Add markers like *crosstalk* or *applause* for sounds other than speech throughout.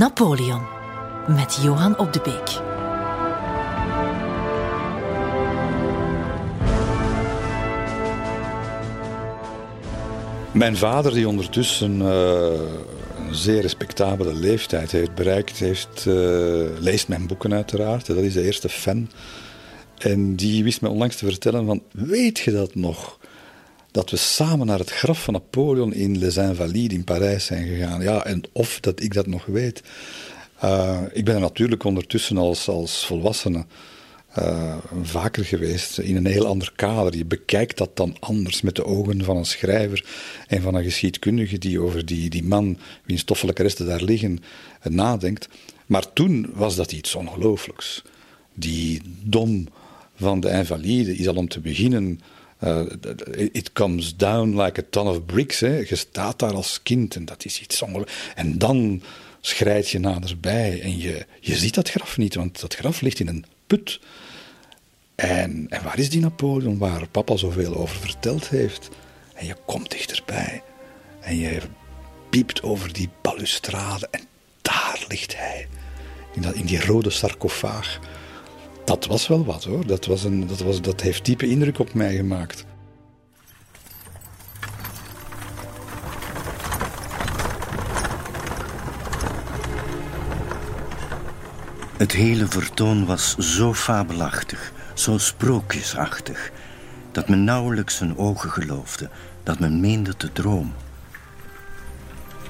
Napoleon met Johan op de Beek. Mijn vader, die ondertussen uh, een zeer respectabele leeftijd heeft bereikt, heeft, uh, leest mijn boeken uiteraard. Dat is de eerste fan. En die wist me onlangs te vertellen van, weet je dat nog? Dat we samen naar het graf van Napoleon in Les Invalides in Parijs zijn gegaan. Ja, en of dat ik dat nog weet. Uh, ik ben er natuurlijk ondertussen als, als volwassene uh, vaker geweest in een heel ander kader. Je bekijkt dat dan anders met de ogen van een schrijver en van een geschiedkundige die over die, die man, wiens stoffelijke resten daar liggen, uh, nadenkt. Maar toen was dat iets ongelooflijks. Die dom van de invalide is al om te beginnen. Uh, it comes down like a ton of bricks. Hè. Je staat daar als kind en dat is iets ongelooflijks. En dan schrijt je naderbij en je, je ziet dat graf niet, want dat graf ligt in een put. En, en waar is die Napoleon waar papa zoveel over verteld heeft? En je komt dichterbij en je piept over die balustrade en daar ligt hij. In, dat, in die rode sarcofaag. Dat was wel wat hoor. Dat, was een, dat, was, dat heeft diepe indruk op mij gemaakt. Het hele vertoon was zo fabelachtig, zo sprookjesachtig, dat men nauwelijks zijn ogen geloofde, dat men meende te dromen.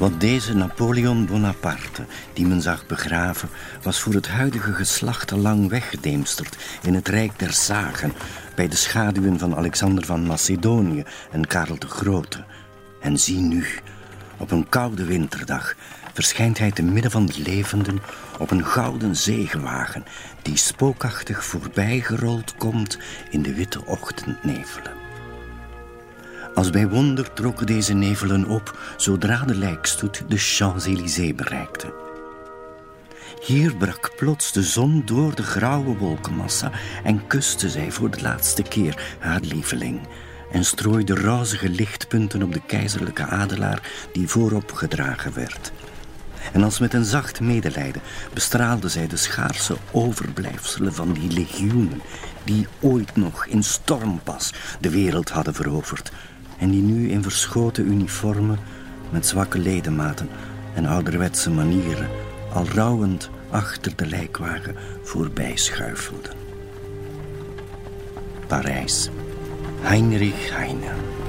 Want deze Napoleon Bonaparte, die men zag begraven, was voor het huidige geslacht al lang weggedeemsterd in het rijk der zagen, bij de schaduwen van Alexander van Macedonië en Karel de Grote. En zie nu, op een koude winterdag, verschijnt hij te midden van de levenden op een gouden zegenwagen die spookachtig voorbijgerold komt in de witte ochtendnevelen. Als bij wonder trokken deze nevelen op zodra de lijkstoet de Champs-Élysées bereikte. Hier brak plots de zon door de grauwe wolkenmassa en kuste zij voor de laatste keer haar lieveling en strooide rozige lichtpunten op de keizerlijke adelaar die voorop gedragen werd. En als met een zacht medelijden bestraalde zij de schaarse overblijfselen van die legioenen die ooit nog in stormpas de wereld hadden veroverd en die nu in verschoten uniformen met zwakke ledematen en ouderwetse manieren al rouwend achter de lijkwagen voorbij schuifelden. Parijs. Heinrich Heine.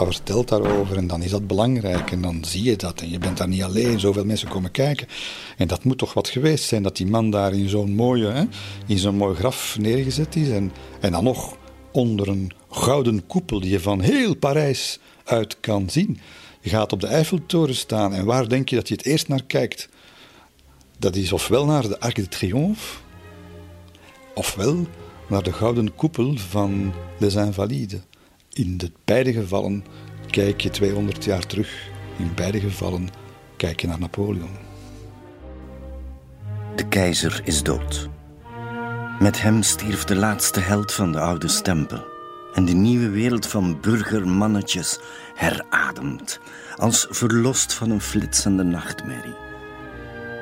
Papa vertelt daarover en dan is dat belangrijk en dan zie je dat en je bent daar niet alleen, zoveel mensen komen kijken. En dat moet toch wat geweest zijn dat die man daar in zo'n mooie, hè, in zo'n mooi graf neergezet is en, en dan nog onder een gouden koepel die je van heel Parijs uit kan zien. Je gaat op de Eiffeltoren staan en waar denk je dat je het eerst naar kijkt? Dat is ofwel naar de Arc de Triomphe, ofwel naar de gouden koepel van Les Invalides. In de beide gevallen kijk je 200 jaar terug. In beide gevallen kijk je naar Napoleon. De keizer is dood. Met hem stierf de laatste held van de oude stempel. En de nieuwe wereld van burgermannetjes herademt, als verlost van een flitsende nachtmerrie.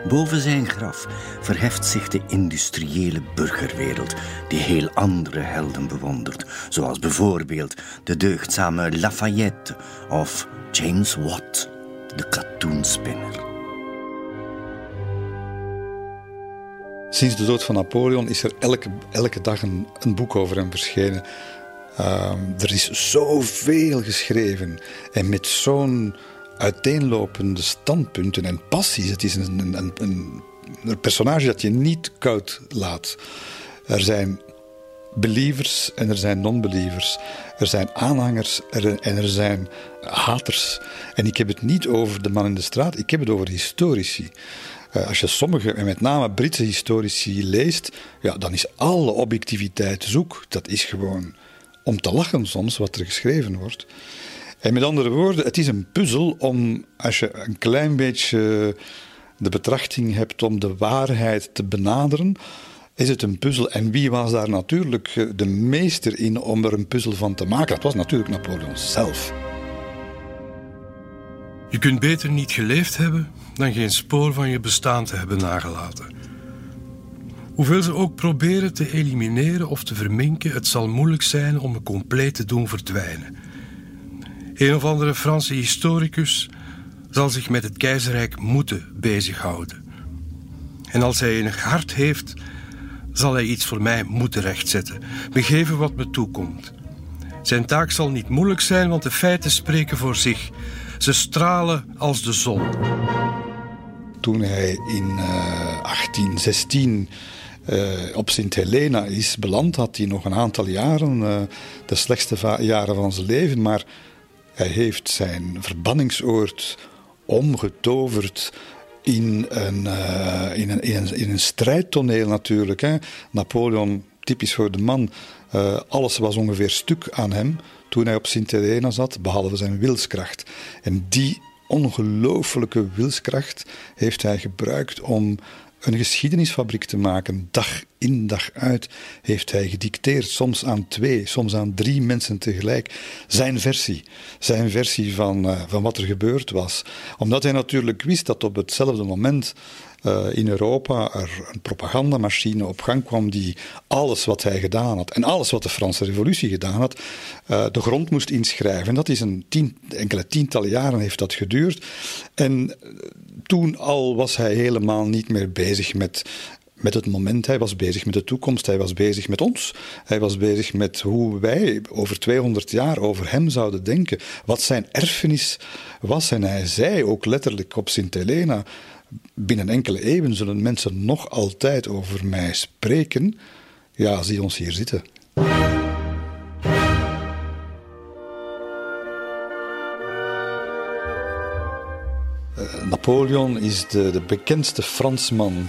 Boven zijn graf verheft zich de industriële burgerwereld, die heel andere helden bewondert, zoals bijvoorbeeld de deugdzame Lafayette of James Watt, de katoenspinner. Sinds de dood van Napoleon is er elke, elke dag een, een boek over hem verschenen. Uh, er is zoveel geschreven en met zo'n uiteenlopende standpunten en passies. Het is een, een, een, een personage dat je niet koud laat. Er zijn believers en er zijn non-believers. Er zijn aanhangers en er zijn haters. En ik heb het niet over de man in de straat, ik heb het over historici. Uh, als je sommige, en met name Britse historici, leest, ja, dan is alle objectiviteit zoek. Dat is gewoon om te lachen soms wat er geschreven wordt. En met andere woorden, het is een puzzel om, als je een klein beetje de betrachting hebt om de waarheid te benaderen, is het een puzzel. En wie was daar natuurlijk de meester in om er een puzzel van te maken? Dat was natuurlijk Napoleon zelf. Je kunt beter niet geleefd hebben dan geen spoor van je bestaan te hebben nagelaten. Hoeveel ze ook proberen te elimineren of te verminken, het zal moeilijk zijn om een compleet te doen verdwijnen. Een of andere Franse historicus zal zich met het keizerrijk moeten bezighouden. En als hij een hart heeft, zal hij iets voor mij moeten rechtzetten, begeven wat me toekomt. Zijn taak zal niet moeilijk zijn, want de feiten spreken voor zich. Ze stralen als de zon. Toen hij in uh, 1816 uh, op Sint Helena is beland, had hij nog een aantal jaren, uh, de slechtste jaren van zijn leven, maar hij heeft zijn verbanningsoord omgetoverd in een, uh, in een, in een, in een strijdtoneel natuurlijk. Hè. Napoleon, typisch voor de man, uh, alles was ongeveer stuk aan hem toen hij op Sint Helena zat, behalve zijn wilskracht. En die ongelooflijke wilskracht heeft hij gebruikt om een geschiedenisfabriek te maken. Dag in dag uit heeft hij gedicteerd, soms aan twee, soms aan drie mensen tegelijk, zijn versie. Zijn versie van, uh, van wat er gebeurd was. Omdat hij natuurlijk wist dat op hetzelfde moment uh, in Europa er een propagandamachine op gang kwam die alles wat hij gedaan had en alles wat de Franse Revolutie gedaan had, uh, de grond moest inschrijven. En dat is een tien, enkele tientallen jaren heeft dat geduurd. En toen al was hij helemaal niet meer bezig met met het moment. Hij was bezig met de toekomst, hij was bezig met ons. Hij was bezig met hoe wij over 200 jaar over hem zouden denken. Wat zijn erfenis was. En hij zei ook letterlijk op Sint Helena: binnen enkele eeuwen zullen mensen nog altijd over mij spreken. Ja, zie ons hier zitten. Napoleon is de, de bekendste Fransman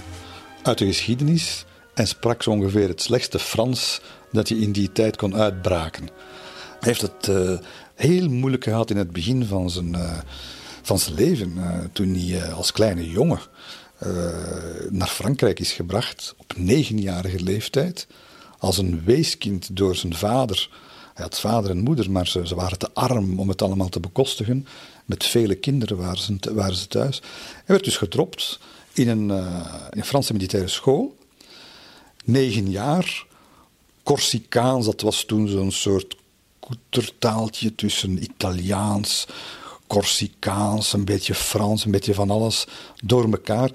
uit de geschiedenis en sprak zo ongeveer het slechtste Frans dat je in die tijd kon uitbraken. Hij heeft het uh, heel moeilijk gehad in het begin van zijn, uh, van zijn leven, uh, toen hij als kleine jongen naar Frankrijk is gebracht op negenjarige leeftijd, als een weeskind door zijn vader. Hij had vader en moeder, maar ze, ze waren te arm om het allemaal te bekostigen. Met vele kinderen waren ze, waren ze thuis. Hij werd dus gedropt in een, uh, in Franse militaire school. Negen jaar. Corsicaans, dat was toen zo'n soort koetertaaltje tussen Italiaans, Corsicaans, een beetje Frans, een beetje van alles door elkaar.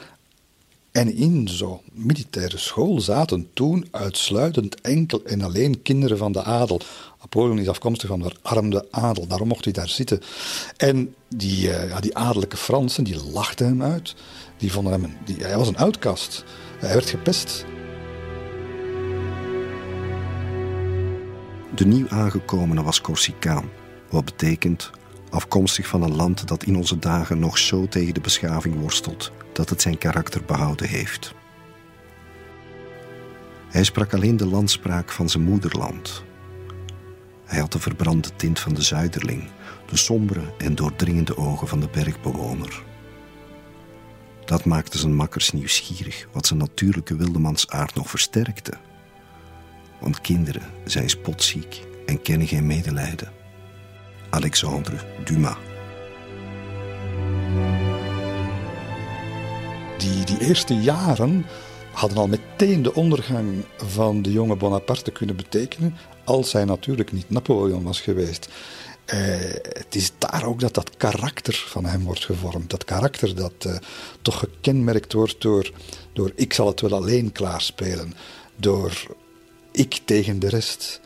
En in zo'n militaire school zaten toen uitsluitend enkel en alleen kinderen van de adel. Napoleon is afkomstig van de armde adel, daarom mocht hij daar zitten. En die, uh, ja, die adellijke Fransen, die lachten hem uit. Die vonden hem, die, hij was een outcast. Hij werd gepest. De nieuw aangekomene was Corsicaan, wat betekent afkomstig van een land dat in onze dagen nog zo tegen de beschaving worstelt dat het zijn karakter behouden heeft. Hij sprak alleen de landspraak van zijn moederland. Hij had de verbrande tint van de zuiderling, de sombere en doordringende ogen van de bergbewoner. Dat maakte zijn makkers nieuwsgierig, wat zijn natuurlijke wildemansaard nog versterkte. Want kinderen zijn spotziek en kennen geen medelijden. Alexandre Dumas. Die, die eerste jaren hadden al meteen de ondergang van de jonge Bonaparte kunnen betekenen, als hij natuurlijk niet Napoleon was geweest. Uh, het is daar ook dat dat karakter van hem wordt gevormd. Dat karakter dat uh, toch gekenmerkt wordt door, door ik zal het wel alleen klaarspelen. Door ik tegen de rest.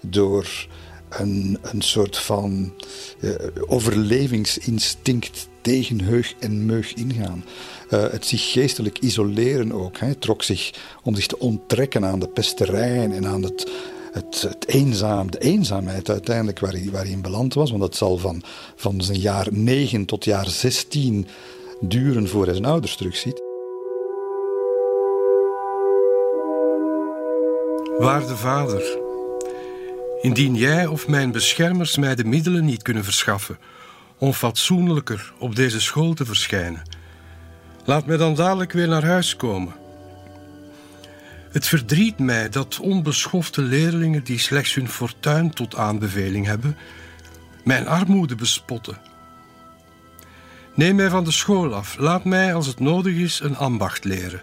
Door een, een soort van uh, overlevingsinstinct tegen heug en meug ingaan. het zich geestelijk isoleren ook. Hij trok zich om zich te onttrekken aan de pesterijen en aan het het, het eenzaam, de eenzaamheid uiteindelijk waar hij, waar hij in beland was. Want dat zal van, van zijn jaar 9 tot jaar 16 duren voor hij zijn ouders terugziet. Waarde vader, Indien jij of mijn beschermers mij de middelen niet kunnen verschaffen om fatsoenlijker op deze school te verschijnen, laat mij dan dadelijk weer naar huis komen. Het verdriet mij dat onbeschofte leerlingen die slechts hun fortuin tot aanbeveling hebben, mijn armoede bespotten. Neem mij van de school af, laat mij als het nodig is een ambacht leren.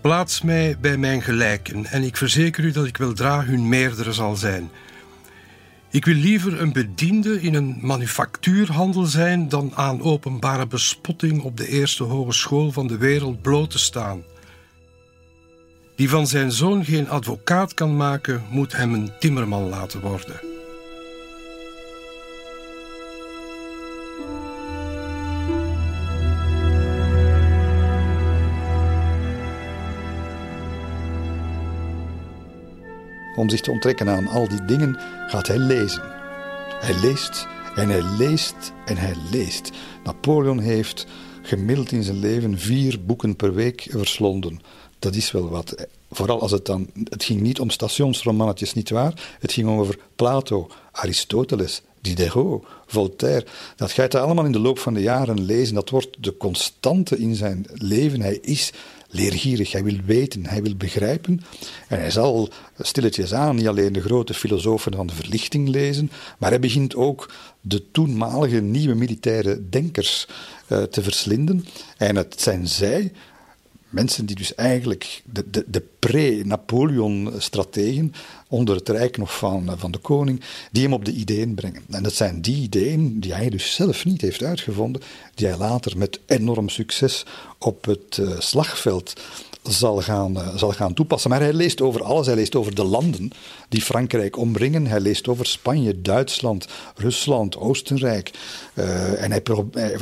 Plaats mij bij mijn gelijken en ik verzeker u dat ik weldra hun meerdere zal zijn. Ik wil liever een bediende in een manufactuurhandel zijn dan aan openbare bespotting op de eerste hogeschool van de wereld bloot te staan. Die van zijn zoon geen advocaat kan maken, moet hem een timmerman laten worden. Om zich te onttrekken aan al die dingen gaat hij lezen. Hij leest en hij leest en hij leest. Napoleon heeft gemiddeld in zijn leven vier boeken per week verslonden. Dat is wel wat. Vooral als het dan. Het ging niet om stationsromannetjes, niet waar? Het ging over Plato, Aristoteles, Diderot, Voltaire. Dat gaat hij allemaal in de loop van de jaren lezen. Dat wordt de constante in zijn leven. Hij is leergierig, hij wil weten, hij wil begrijpen. En hij zal stilletjes aan niet alleen de grote filosofen van de verlichting lezen, maar hij begint ook de toenmalige nieuwe militaire denkers uh, te verslinden. En het zijn zij mensen die dus eigenlijk de, de, de pre-Napoleon-strategen onder het rijk nog van, van de koning, die hem op de ideeën brengen. En dat zijn die ideeën die hij dus zelf niet heeft uitgevonden, die hij later met enorm succes op het uh, slagveld zal gaan, uh, zal gaan toepassen. Maar hij leest over alles. Hij leest over de landen die Frankrijk omringen. Hij leest over Spanje, Duitsland, Rusland, Oostenrijk. Uh, en hij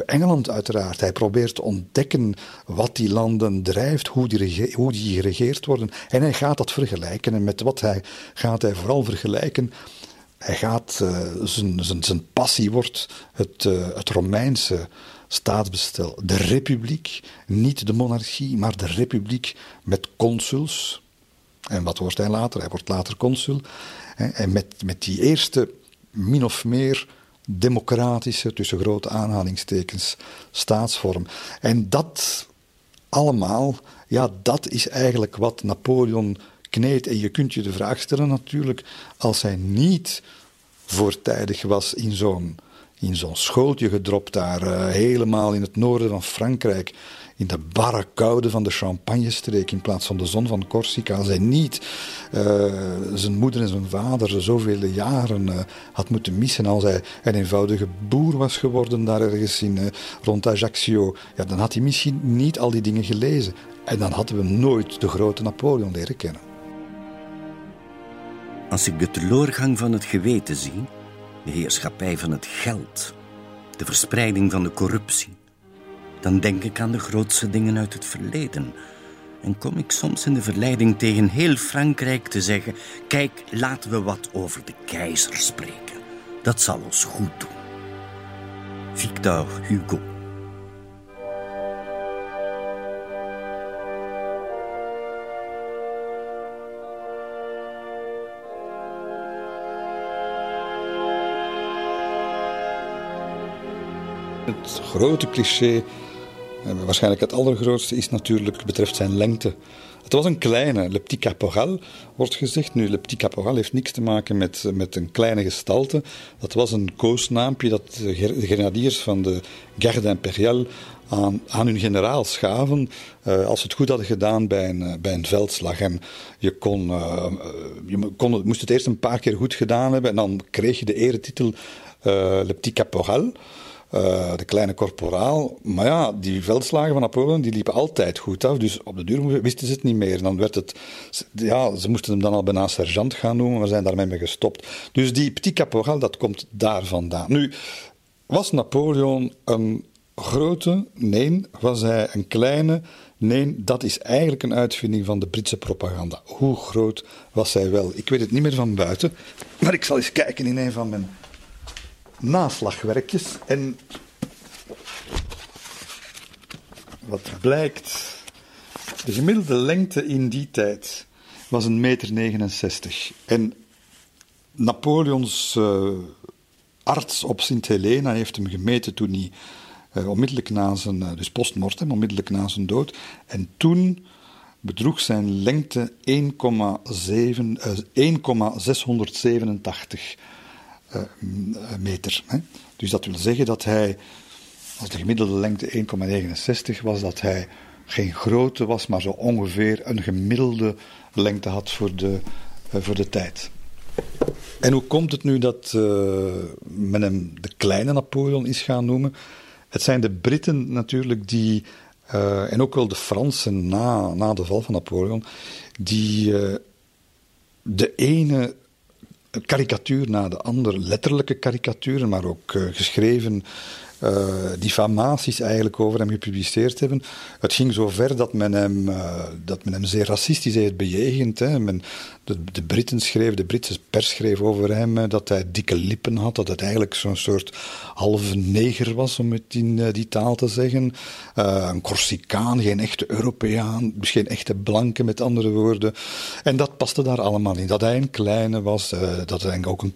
Engeland uiteraard. Hij probeert te ontdekken wat die landen drijft, hoe die, hoe die geregeerd worden. En hij gaat dat vergelijken. En met wat hij gaat hij vooral vergelijken. Hij gaat, zijn, zijn, zijn passie wordt het, het Romeinse staatsbestel. De republiek, niet de monarchie, maar de republiek met consuls. En wat wordt hij later? Hij wordt later consul. En met, met die eerste min of meer democratische, tussen grote aanhalingstekens, staatsvorm. En dat allemaal, ja, dat is eigenlijk wat Napoleon kneedt. En je kunt je de vraag stellen natuurlijk, als hij niet voortijdig was in zo'n in zo'n schooltje gedropt daar, uh, helemaal in het noorden van Frankrijk. In de barre koude van de Champagne-streek in plaats van de zon van Corsica. Als hij niet uh, zijn moeder en zijn vader zoveel jaren uh, had moeten missen. Als hij een eenvoudige boer was geworden daar ergens in, rond Ajaccio. Ja, dan had hij misschien niet al die dingen gelezen. En dan hadden we nooit de grote Napoleon leren kennen. Als ik de teleurgang van het geweten zie heerschappij van het geld, de verspreiding van de corruptie, dan denk ik aan de grootste dingen uit het verleden. En kom ik soms in de verleiding tegen heel Frankrijk te zeggen: Kijk, laten we wat over de keizer spreken. Dat zal ons goed doen. Victor Hugo. Het grote cliché, eh, waarschijnlijk het allergrootste, is natuurlijk betreft zijn lengte. Het was een kleine, Le Petit Caporal wordt gezegd. Nu, Le Petit Caporal heeft niks te maken met, met een kleine gestalte. Dat was een koosnaampje dat de grenadiers van de Garde Impériale aan, aan hun generaals gaven uh, als ze het goed hadden gedaan bij een, uh, bij een veldslag. En je, kon, uh, je kon, moest het eerst een paar keer goed gedaan hebben en dan kreeg je de eretitel Le Petit Caporal. Uh, de kleine korporaal. Maar ja, die veldslagen van Napoleon die liepen altijd goed af. Dus op de duur wisten ze het niet meer. Dan werd het. Ja, ze moesten hem dan al bijna sergeant gaan noemen, maar zijn daarmee mee gestopt. Dus die petit caporal, dat komt daar vandaan. Nu, was Napoleon een grote? Nee. Was hij een kleine? Nee, dat is eigenlijk een uitvinding van de Britse propaganda. Hoe groot was hij wel? Ik weet het niet meer van buiten, maar ik zal eens kijken in een van mijn naslagwerkjes. En wat blijkt, de gemiddelde lengte in die tijd was een meter 69. En Napoleons arts op Sint Helena heeft hem gemeten toen hij onmiddellijk na zijn, dus postmortem, onmiddellijk na zijn dood. En toen bedroeg zijn lengte 1,687 uh, meter. Hè. Dus dat wil zeggen dat hij, als de gemiddelde lengte 1,69 was, dat hij geen grote was, maar zo ongeveer een gemiddelde lengte had voor de, uh, voor de tijd. En hoe komt het nu dat men hem de kleine Napoleon is gaan noemen? Het zijn de Britten natuurlijk die, en ook wel de Fransen na, na de val van Napoleon, die de ene karikatuur na de andere, letterlijke karikaturen, maar ook uh, geschreven uh, diffamaties eigenlijk over hem gepubliceerd hebben. Het ging zo ver dat men hem, uh, dat men hem zeer racistisch heeft bejegend. Hè. Men, de, de Britten schreven, de Britse pers schreef over hem dat hij dikke lippen had, dat het eigenlijk zo'n soort halve neger was, om het in die taal te zeggen. Een Corsicaan, geen echte Europeaan, dus geen echte blanke met andere woorden. En dat paste daar allemaal in. Dat hij een kleine was, dat hij ook een,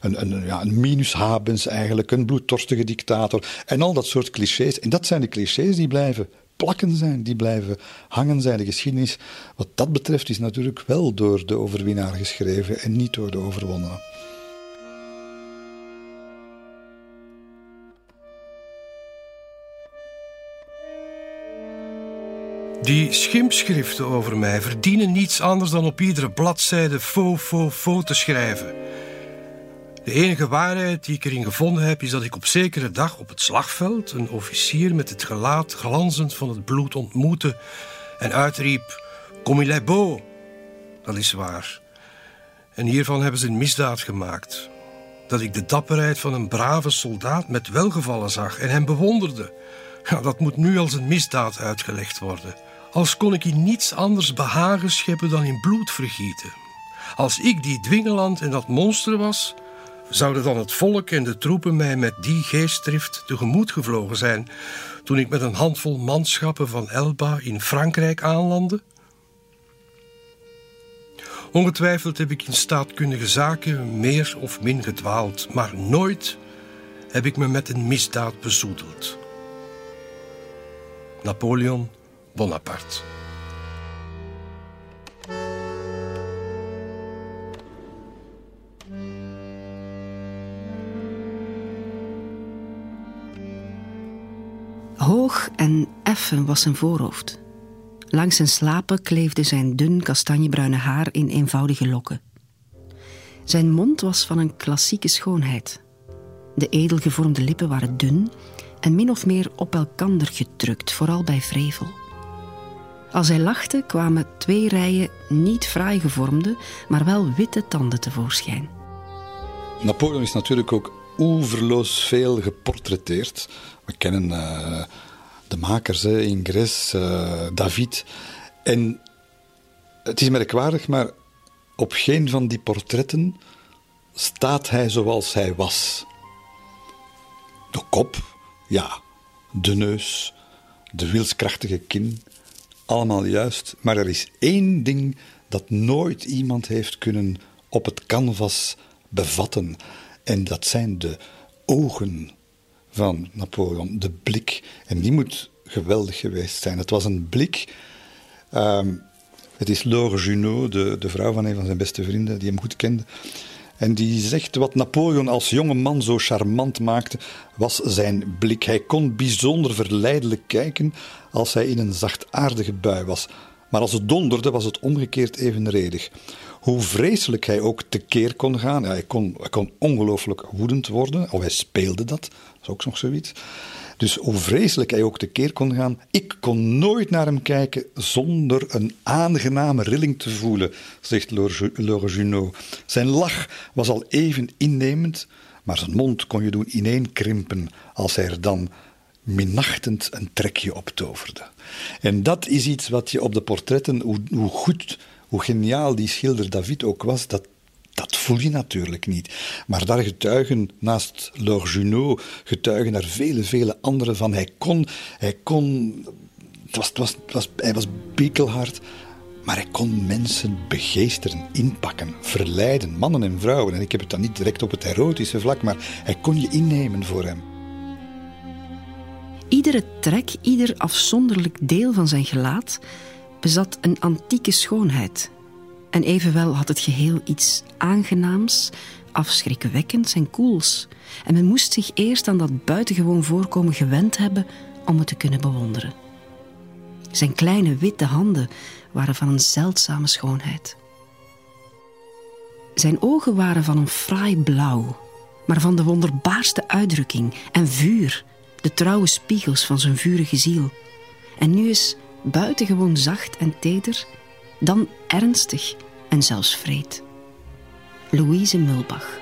een, een, ja, een minushabens eigenlijk, een bloeddorstige dictator. En al dat soort clichés. En dat zijn de clichés die blijven plakken zijn, die blijven hangen zijn. De geschiedenis, wat dat betreft, is natuurlijk wel door de overwinnaar geschreven en niet door de overwonnene. Die schimpschriften over mij verdienen niets anders dan op iedere bladzijde fo, fo, fo te schrijven. De enige waarheid die ik erin gevonden heb, is dat ik op zekere dag op het slagveld een officier met het gelaat glanzend van het bloed ontmoette en uitriep: Comme il est beau. Dat is waar. En hiervan hebben ze een misdaad gemaakt. Dat ik de dapperheid van een brave soldaat met welgevallen zag en hem bewonderde. Dat moet nu als een misdaad uitgelegd worden. Als kon ik in niets anders behagen scheppen dan in bloed vergieten. Als ik die dwingeland en dat monster was, zouden dan het volk en de troepen mij met die geestdrift tegemoet gevlogen zijn toen ik met een handvol manschappen van Elba in Frankrijk aanlandde? Ongetwijfeld heb ik in staatkundige zaken meer of min gedwaald, maar nooit heb ik me met een misdaad bezoedeld. Napoleon Bonaparte. En effen was zijn voorhoofd. Langs zijn slapen kleefde zijn dun kastanjebruine haar in eenvoudige lokken. Zijn mond was van een klassieke schoonheid. De edelgevormde lippen waren dun en min of meer op elkander gedrukt, vooral bij vrevel. Als hij lachte kwamen twee rijen niet fraai gevormde, maar wel witte tanden tevoorschijn. Napoleon is natuurlijk ook oeverloos veel geportretteerd. We kennen uh, de makers, hè, Ingres, uh, David. En het is merkwaardig, maar op geen van die portretten staat hij zoals hij was. De kop, ja. De neus, de wilskrachtige kin, allemaal juist. Maar er is één ding dat nooit iemand heeft kunnen op het canvas bevatten. En dat zijn de ogen van Napoleon, de blik. En die moet geweldig geweest zijn. Het was een blik. Um, het is Laure Junot, de, de vrouw van een van zijn beste vrienden, die hem goed kende. En die zegt wat Napoleon als jonge man zo charmant maakte, was zijn blik. Hij kon bijzonder verleidelijk kijken als hij in een zachtaardige bui was. Maar als het donderde, was het omgekeerd evenredig. Hoe vreselijk hij ook tekeer kon gaan. Ja, hij, kon, kon ongelooflijk woedend worden, of hij speelde dat. Dat is ook nog zoiets. Dus hoe vreselijk hij ook tekeer kon gaan, ik kon nooit naar hem kijken zonder een aangename rilling te voelen, zegt Laure Junot. Zijn lach was al even innemend, maar zijn mond kon je doen ineenkrimpen als hij er dan minachtend een trekje op toverde. En dat is iets wat je op de portretten, hoe, hoe goed, hoe geniaal die schilder David ook was, dat, dat voel je natuurlijk niet. Maar daar getuigen, naast Junot, getuigen er vele, vele anderen van. Hij kon, hij kon, het was, was, was, hij was bekelhard, Maar hij kon mensen begeesteren, inpakken, verleiden, mannen en vrouwen. En ik heb het dan niet direct op het erotische vlak, maar hij kon je innemen voor hem. Iedere trek, ieder afzonderlijk deel van zijn gelaat bezat een antieke schoonheid. En evenwel had het geheel iets aangenaams, afschrikwekkends en koels. En men moest zich eerst aan dat buitengewoon voorkomen gewend hebben om het te kunnen bewonderen. Zijn kleine witte handen waren van een zeldzame schoonheid. Zijn ogen waren van een fraai blauw, maar van de wonderbaarste uitdrukking en vuur, de trouwe spiegels van zijn vurige ziel. En nu is buitengewoon zacht en teder, dan ernstig en zelfs vreed. Louise Mulbach.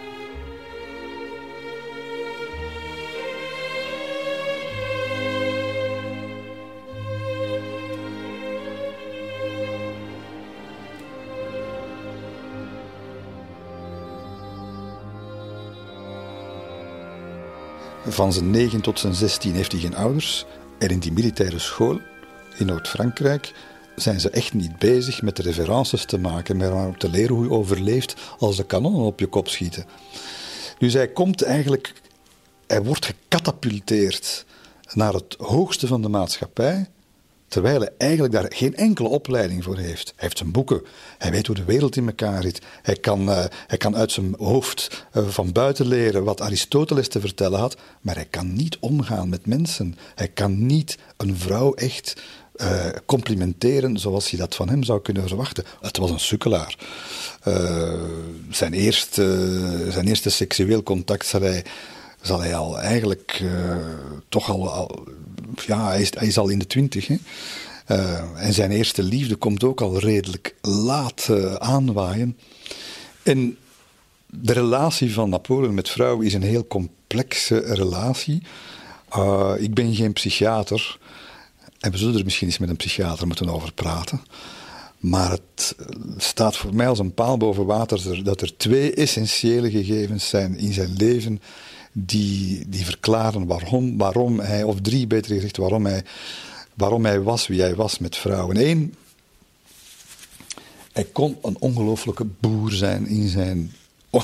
Van zijn 9 tot zijn 16 heeft hij geen ouders. En in die militaire school in Noord-Frankrijk zijn ze echt niet bezig met references te maken, maar om te leren hoe je overleeft als de kanonnen op je kop schieten. Dus hij komt eigenlijk, hij wordt gecatapulteerd naar het hoogste van de maatschappij, terwijl hij eigenlijk daar geen enkele opleiding voor heeft. Hij heeft zijn boeken, hij weet hoe de wereld in elkaar zit, hij kan, uh, hij kan uit zijn hoofd uh, van buiten leren wat Aristoteles te vertellen had, maar hij kan niet omgaan met mensen. Hij kan niet een vrouw echt uh, complimenteren zoals je dat van hem zou kunnen verwachten. Het was een sukkelaar. Uh, zijn, eerste, zijn eerste seksueel contact zal hij, zal hij al eigenlijk uh, toch al, al, ja, hij is, hij al in de twintig. Hè? en zijn eerste liefde komt ook al redelijk laat aanwaaien. En de relatie van Napoleon met vrouwen is een heel complexe relatie. ik ben geen psychiater. En we zullen er misschien eens met een psychiater moeten over praten. Maar het staat voor mij als een paal boven water dat er twee essentiële gegevens zijn in zijn leven die, die verklaren waarom, waarom hij, of drie beter gezegd, waarom hij, waarom hij was wie hij was met vrouwen. Eén, hij kon een ongelooflijke boer zijn in zijn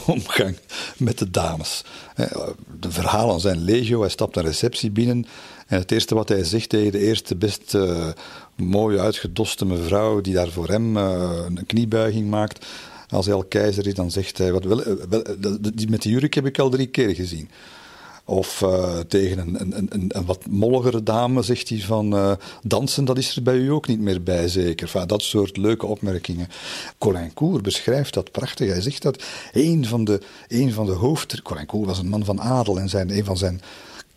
omgang met de dames. De verhalen zijn legio. Hij stapt een receptie binnen en het eerste wat hij zegt tegen de eerste best uh, mooie uitgedoste mevrouw die daar voor hem uh, een kniebuiging maakt, als hij al keizer is, dan zegt hij, wat, wel, eh, die, met die jurk heb ik al drie keer gezien. Of tegen een, een, een, een, wat molligere dame zegt hij van dansen, dat is er bij u ook niet meer bij, zeker. Enfin, dat soort leuke opmerkingen. Colincourt beschrijft dat prachtig. Hij zegt dat een van de, een van de hoofd... Colincourt was een man van adel en zijn, een van zijn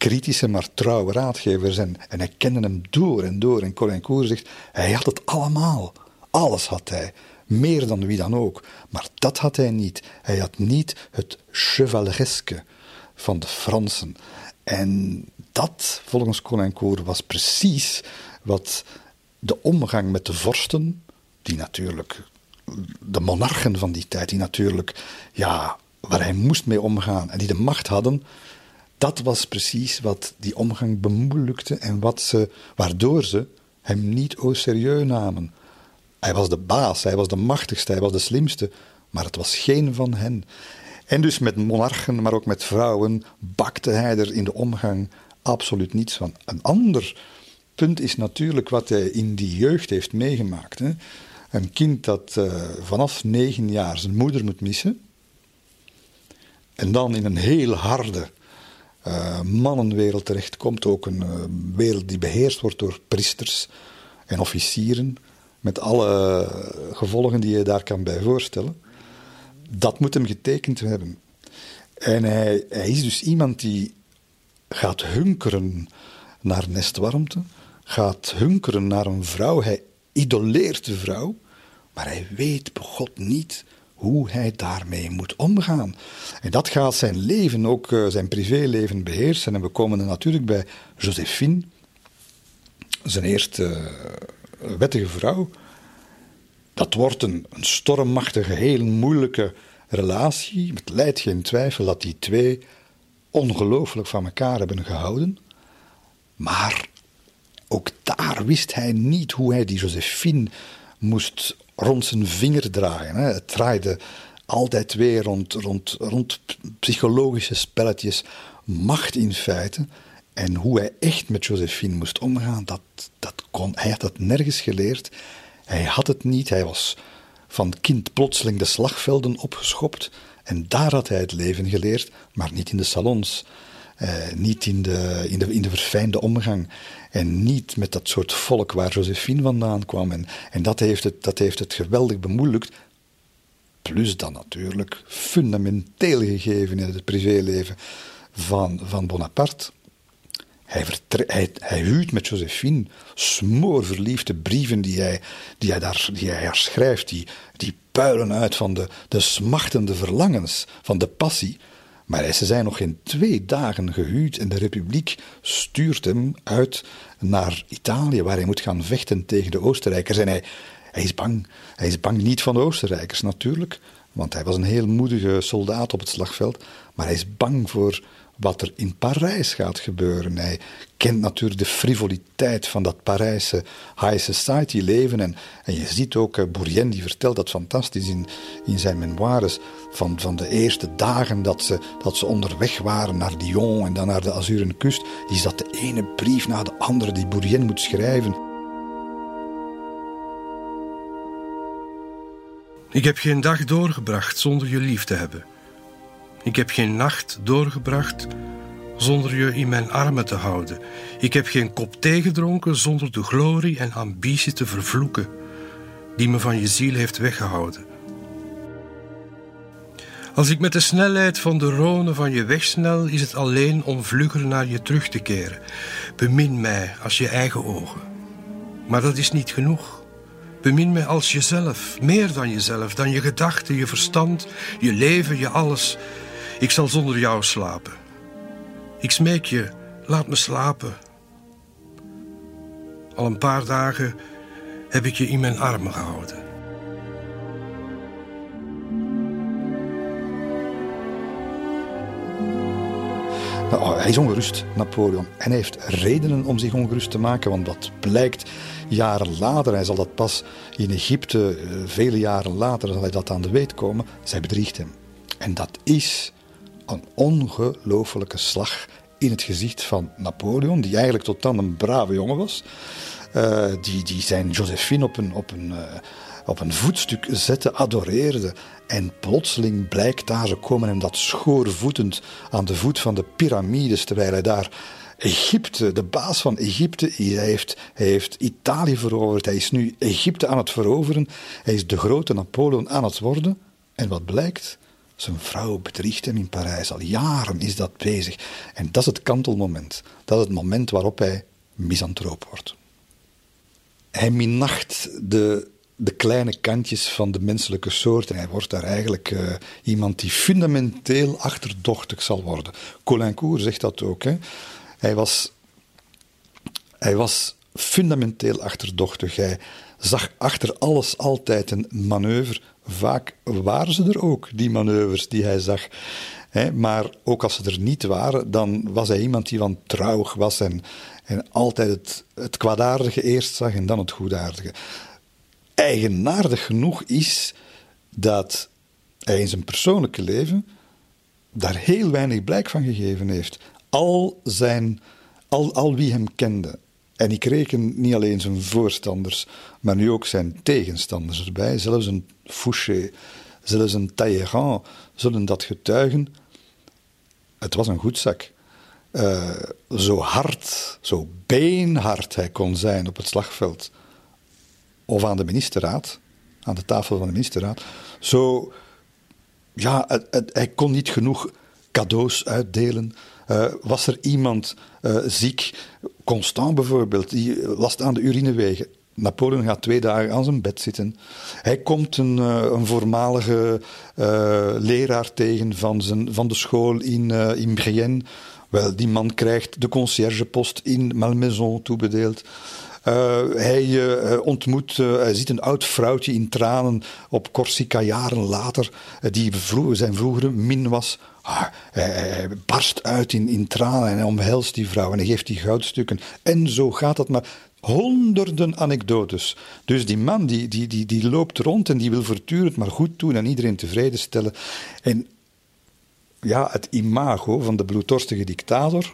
kritische, maar trouwe raadgevers. En, en hij kende hem door en door. En Colincourt zegt, hij had het allemaal. Alles had hij. Meer dan wie dan ook. Maar dat had hij niet. Hij had niet het chevalereske van de Fransen. En dat, volgens Colincourt, was precies wat de omgang met de vorsten, die natuurlijk, de monarchen van die tijd, die natuurlijk, ja, waar hij moest mee omgaan en die de macht hadden, dat was precies wat die omgang bemoeilijkte en wat ze, waardoor ze hem niet au serieus namen. Hij was de baas, hij was de machtigste, hij was de slimste, maar het was geen van hen. En dus met monarchen, maar ook met vrouwen, bakte hij er in de omgang absoluut niets van. Een ander punt is natuurlijk wat hij in die jeugd heeft meegemaakt. Hè. Een kind dat uh, vanaf negen jaar zijn moeder moet missen. En dan in een heel harde uh, mannenwereld terechtkomt. Ook een uh, wereld die beheerst wordt door priesters en officieren. Met alle gevolgen die je daar kan bij voorstellen. Dat moet hem getekend hebben. En hij, is dus iemand die gaat hunkeren naar nestwarmte. Gaat hunkeren naar een vrouw. Hij idoleert de vrouw. Maar hij weet begot niet hoe hij daarmee moet omgaan. En dat gaat zijn leven, ook uh, zijn privéleven, beheersen. En we komen natuurlijk bij Josephine, zijn eerste uh, wettige vrouw. Dat wordt een, stormmachtige, heel moeilijke relatie. Het leidt geen twijfel dat die twee ongelooflijk van elkaar hebben gehouden. Maar ook daar wist hij niet hoe hij die Josephine moest rond zijn vinger draaien. Hè. Het draaide altijd weer rond, rond, rond psychologische spelletjes, macht in feite. En hoe hij echt met Josephine moest omgaan, dat, dat kon, hij had dat nergens geleerd. Hij had het niet, hij was van kind plotseling de slagvelden opgeschopt. En daar had hij het leven geleerd, maar niet in de salons. Eh, niet in de, in, de, in de verfijnde omgang. En niet met dat soort volk waar Josephine vandaan kwam. En, en dat, heeft het, dat heeft het geweldig bemoeilijkt. Plus dan natuurlijk fundamenteel gegeven in het privéleven van, van Bonaparte. Hij, hij, hij huwt met Josephine smoorverliefde brieven die hij, die hij, daar, die hij haar schrijft, die, die puilen uit van de, de smachtende verlangens, van de passie. Maar ze zijn nog geen twee dagen gehuwd en de Republiek stuurt hem uit naar Italië, waar hij moet gaan vechten tegen de Oostenrijkers. En hij, hij is bang. Hij is bang niet van de Oostenrijkers natuurlijk, want hij was een heel moedige soldaat op het slagveld. Maar hij is bang voor wat er in Parijs gaat gebeuren. Hij kent natuurlijk de frivoliteit van dat Parijse high society leven. En, en je ziet ook, uh, Bourrienne die vertelt dat fantastisch in, in zijn memoires, van, van de eerste dagen dat ze, dat ze onderweg waren naar Lyon en dan naar de Azuren kust, is dat de ene brief na de andere die Bourrienne moet schrijven. Ik heb geen dag doorgebracht zonder je lief te hebben. Ik heb geen nacht doorgebracht zonder je in mijn armen te houden. Ik heb geen kop thee gedronken zonder de glorie en ambitie te vervloeken die me van je ziel heeft weggehouden. Als ik met de snelheid van de Rhône van je wegsnel, is het alleen om vlugger naar je terug te keren. Bemin mij als je eigen ogen. Maar dat is niet genoeg. Bemin mij als jezelf, meer dan jezelf, dan je gedachten, je verstand, je leven, je alles. Ik zal zonder jou slapen. Ik smeek je, laat me slapen. Al een paar dagen heb ik je in mijn armen gehouden. Nou, hij is ongerust, Napoleon. En hij heeft redenen om zich ongerust te maken, want dat blijkt jaren later. Hij zal dat pas in Egypte, eh, vele jaren later, zal hij dat aan de weet komen. Zij bedriegt hem. En dat is een ongelofelijke slag in het gezicht van Napoleon, die eigenlijk tot dan een brave jongen was. Uh, die, die zijn Josephine op een, op, een, uh, op een voetstuk zette, adoreerde. En plotseling blijkt daar, ze komen hem dat schoorvoetend aan de voet van de piramides, terwijl hij daar Egypte, de baas van Egypte, hij heeft, hij heeft Italië veroverd, hij is nu Egypte aan het veroveren, hij is de grote Napoleon aan het worden. En wat blijkt? Zijn vrouw bedriegt hem in Parijs. Al jaren is dat bezig. En dat is het kantelmoment. Dat is het moment waarop hij misantroop wordt. Hij minacht de, de kleine kantjes van de menselijke soort. En hij wordt daar eigenlijk uh, iemand die fundamenteel achterdochtig zal worden. Colincourt zegt dat ook. Hè. Hij, was, hij was fundamenteel achterdochtig. Hij zag achter alles altijd een manoeuvre Vaak waren ze er ook, die manoeuvres die hij zag. maar ook als ze er niet waren, dan was hij iemand die van trouw was en, en altijd het, het kwaadaardige eerst zag en dan het goedaardige. Eigenaardig genoeg is dat hij in zijn persoonlijke leven daar heel weinig blijk van gegeven heeft. Al, zijn, al, al wie hem kende, en ik reken niet alleen zijn voorstanders, maar nu ook zijn tegenstanders erbij. Zelfs een Fouché, zelfs een Talleyrand zullen dat getuigen. Het was een goed zak. Uh, zo hard, zo beenhard hij kon zijn op het slagveld of aan de ministerraad, aan de tafel van de ministerraad, zo, ja, hij kon niet genoeg cadeaus uitdelen. Uh, was er iemand uh, ziek, Constant bijvoorbeeld, die last aan de urinewegen. Napoleon gaat twee dagen aan zijn bed zitten. Hij komt een, uh, een voormalige leraar tegen van, zijn, van de school in, in Brienne. Wel, die man krijgt de conciergepost in Malmaison toebedeeld. Uh, hij uh, ontmoet, uh, hij ziet een oud vrouwtje in tranen op Corsica jaren later, die zijn vroegere min was. Ah, hij, barst uit in, in tranen en omhelst die vrouw en hij geeft die goudstukken. En zo gaat het maar. Honderden anekdotes. Dus die man die, die, die, die loopt rond en die wil voortdurend maar goed doen en iedereen tevreden stellen. En ja, het imago van de bloeddorstige dictator,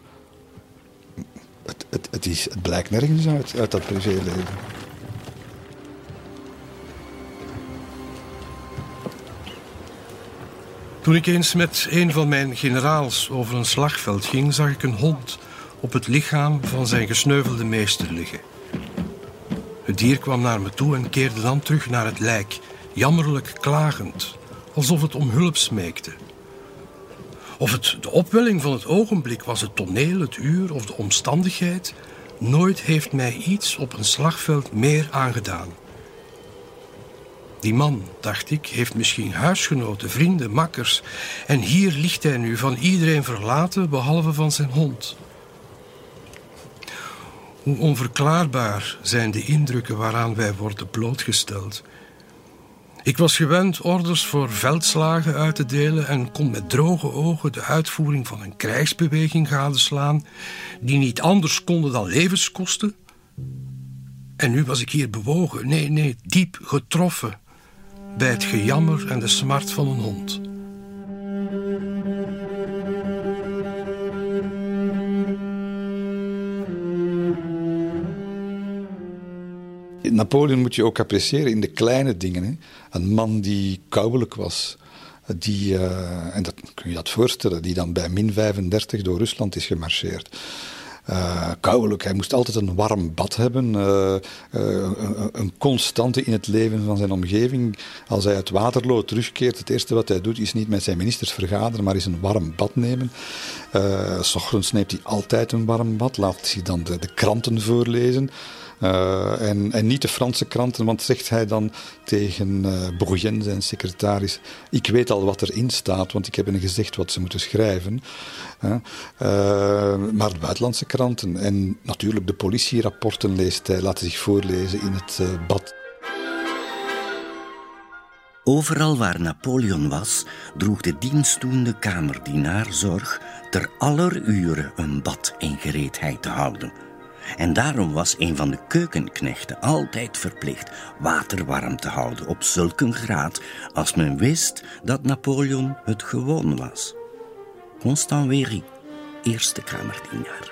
het, het, het, is, het blijkt nergens uit, uit dat privéleven. Toen ik eens met een van mijn generaals over een slagveld ging, zag ik een hond op het lichaam van zijn gesneuvelde meester liggen. Het dier kwam naar me toe en keerde dan terug naar het lijk, jammerlijk klagend, alsof het om hulp smeekte. Of het de opwelling van het ogenblik was, het toneel, het uur of de omstandigheid, nooit heeft mij iets op een slagveld meer aangedaan. Die man, dacht ik, heeft misschien huisgenoten, vrienden, makkers. En hier ligt hij nu van iedereen verlaten, behalve van zijn hond. Hoe onverklaarbaar zijn de indrukken waaraan wij worden blootgesteld. Ik was gewend orders voor veldslagen uit te delen en kon met droge ogen de uitvoering van een krijgsbeweging gadeslaan, die niet anders konden dan levenskosten. En nu was ik hier bewogen, nee, nee, diep getroffen bij het gejammer en de smart van een hond. Napoleon moet je ook appreciëren in de kleine dingen. Hè. Een man die kouwelijk was. Die, uh, en dat kun je dat voorstellen, die dan bij min 35 door Rusland is gemarcheerd. Uh, kouwelijk, hij moest altijd een warm bad hebben. Uh, een, een, constante in het leven van zijn omgeving. Als hij uit Waterloo terugkeert, het eerste wat hij doet is niet met zijn ministers vergaderen, maar is een warm bad nemen. S ochtends neemt hij altijd een warm bad, laat zich dan de kranten voorlezen. Uh, en, en, niet de Franse kranten, want zegt hij dan tegen uh, zijn secretaris: Ik weet al wat erin staat, want ik heb hen gezegd wat ze moeten schrijven. Uh, maar de buitenlandse kranten en natuurlijk de politierapporten leest hij, laten zich voorlezen in het bad. Overal waar Napoleon was, droeg de dienstdoende kamerdienaar zorg ter aller uren een bad in gereedheid te houden. En daarom was een van de keukenknechten altijd verplicht water warm te houden op zulke graad als men wist dat Napoleon het gewoon was. Constant Wery, eerste kamerdienaar.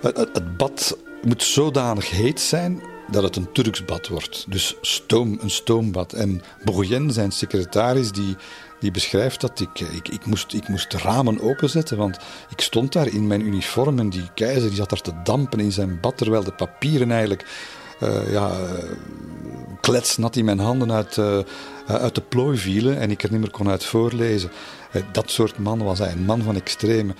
Het, bad moet zodanig heet zijn dat het een Turks bad wordt. Dus stoom, een stoombad. En Bourgogne, zijn secretaris, die die beschrijft dat ik, ik, ik, moest, ik moest ramen openzetten, want ik stond daar in mijn uniform en die keizer die zat daar te dampen in zijn bad, terwijl de papieren eigenlijk uh, ja, kletsnat in mijn handen uit, uh, uit de plooi vielen en ik er niet meer kon uit voorlezen. Dat soort man was hij, een man van extreme.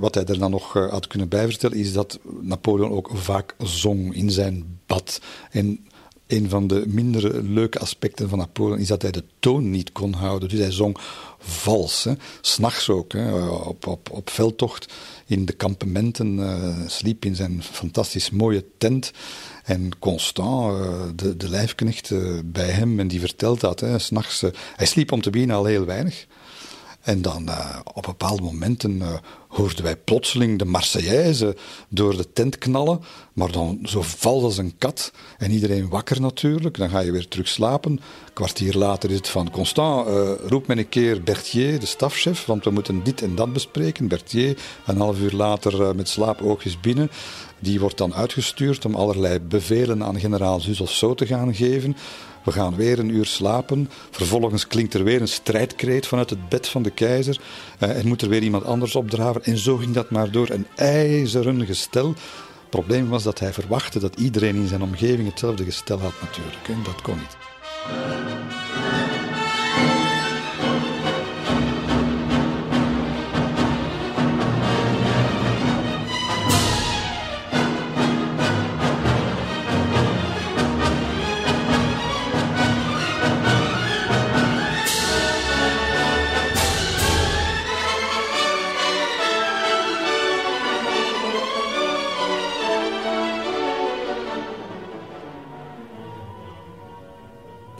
Wat hij er dan nog had kunnen bijvertellen, is dat Napoleon ook vaak zong in zijn bad. En een van de minder leuke aspecten van Napoleon is dat hij de toon niet kon houden. Dus hij zong vals, s'nachts ook, hè, op, op, op veldtocht in de kampementen, uh, sliep in zijn fantastisch mooie tent. En Constant, uh, de, de lijfknecht uh, bij hem, en die vertelt dat, s'nachts, hij sliep om te beginnen al heel weinig. En dan op bepaalde momenten hoorden wij plotseling de Marseillaise door de tent knallen, maar dan zo vals als een kat. En iedereen wakker natuurlijk, dan ga je weer terug slapen. Een kwartier later is het van Constant, uh, roep me een keer Berthier, de stafchef, want we moeten dit en dat bespreken. Berthier, een half uur later met slaapoogjes binnen. Die wordt dan uitgestuurd om allerlei bevelen aan generaal Zus of zo te gaan geven. We gaan weer een uur slapen. Vervolgens klinkt er weer een strijdkreet vanuit het bed van de keizer. Uh, en moet er weer iemand anders opdraven. En zo ging dat maar door. Een ijzeren gestel. Het probleem was dat hij verwachtte dat iedereen in zijn omgeving hetzelfde gestel had natuurlijk. En dat kon niet.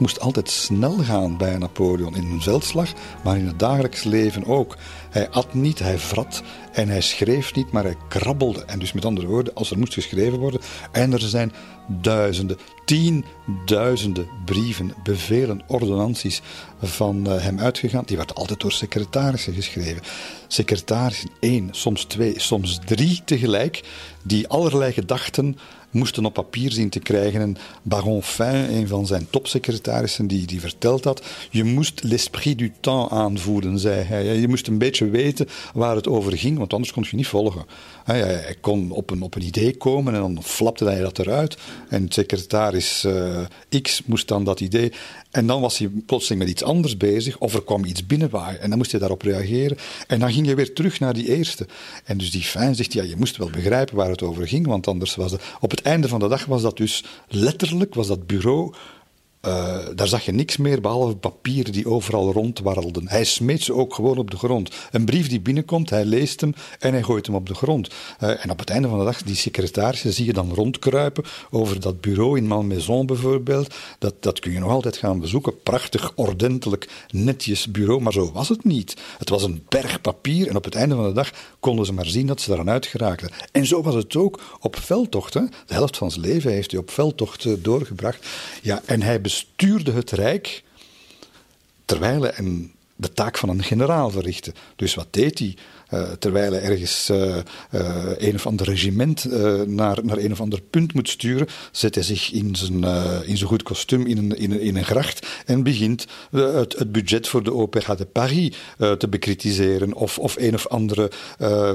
Moest altijd snel gaan bij Napoleon. In een veldslag, maar in het dagelijks leven ook. Hij at niet, hij vrat en hij schreef niet, maar hij krabbelde. En dus met andere woorden, als er moest geschreven worden, en er zijn duizenden, tienduizenden brieven, bevelen, ordonnanties van eh, hem uitgegaan. Die werden altijd door secretarissen geschreven. Secretarissen, één, soms twee, soms drie tegelijk, die allerlei gedachten moesten op papier zien te krijgen. En Baron Fin, een van zijn topsecretarissen, die, die vertelt dat. Je moest l'esprit du temps aanvoelen, zei hij. Je moest een beetje weten waar het over ging, want anders kon je niet volgen. Hij kon op een, op een idee komen en dan flapte hij dat eruit. En secretaris uh, X moest dan dat idee. En dan was hij plotseling met iets anders bezig, of er kwam iets binnenwaaien. En dan moest hij daarop reageren. En dan ging je weer terug naar die eerste. En dus die fijn zegt, ja, je moest wel begrijpen waar het over ging, want anders was het... Op het einde van de dag was dat dus letterlijk, was dat bureau uh, daar zag je niks meer behalve papieren die overal rondwarrelden. Hij smeet ze ook gewoon op de grond. Een brief die binnenkomt, hij leest hem en hij gooit hem op de grond. Uh, en op het einde van de dag, die secretarissen zie je dan rondkruipen over dat bureau in Malmaison bijvoorbeeld. Dat, dat kun je nog altijd gaan bezoeken. Prachtig, ordentelijk, netjes bureau, maar zo was het niet. Het was een berg papier en op het einde van de dag konden ze maar zien dat ze daaraan uitgeraakten. En zo was het ook op veldtochten. De helft van zijn leven heeft hij op veldtochten doorgebracht. Ja, en hij bestuurde het Rijk terwijl hij de taak van een generaal verrichtte. Dus wat deed hij? Uh, terwijl hij ergens uh, uh, een of ander regiment naar, naar een of ander punt moet sturen, zet hij zich in zijn, in zijn goed kostuum in een, in, een, in een gracht en begint het, het budget voor de Opéra de Paris te bekritiseren. Of, of een of andere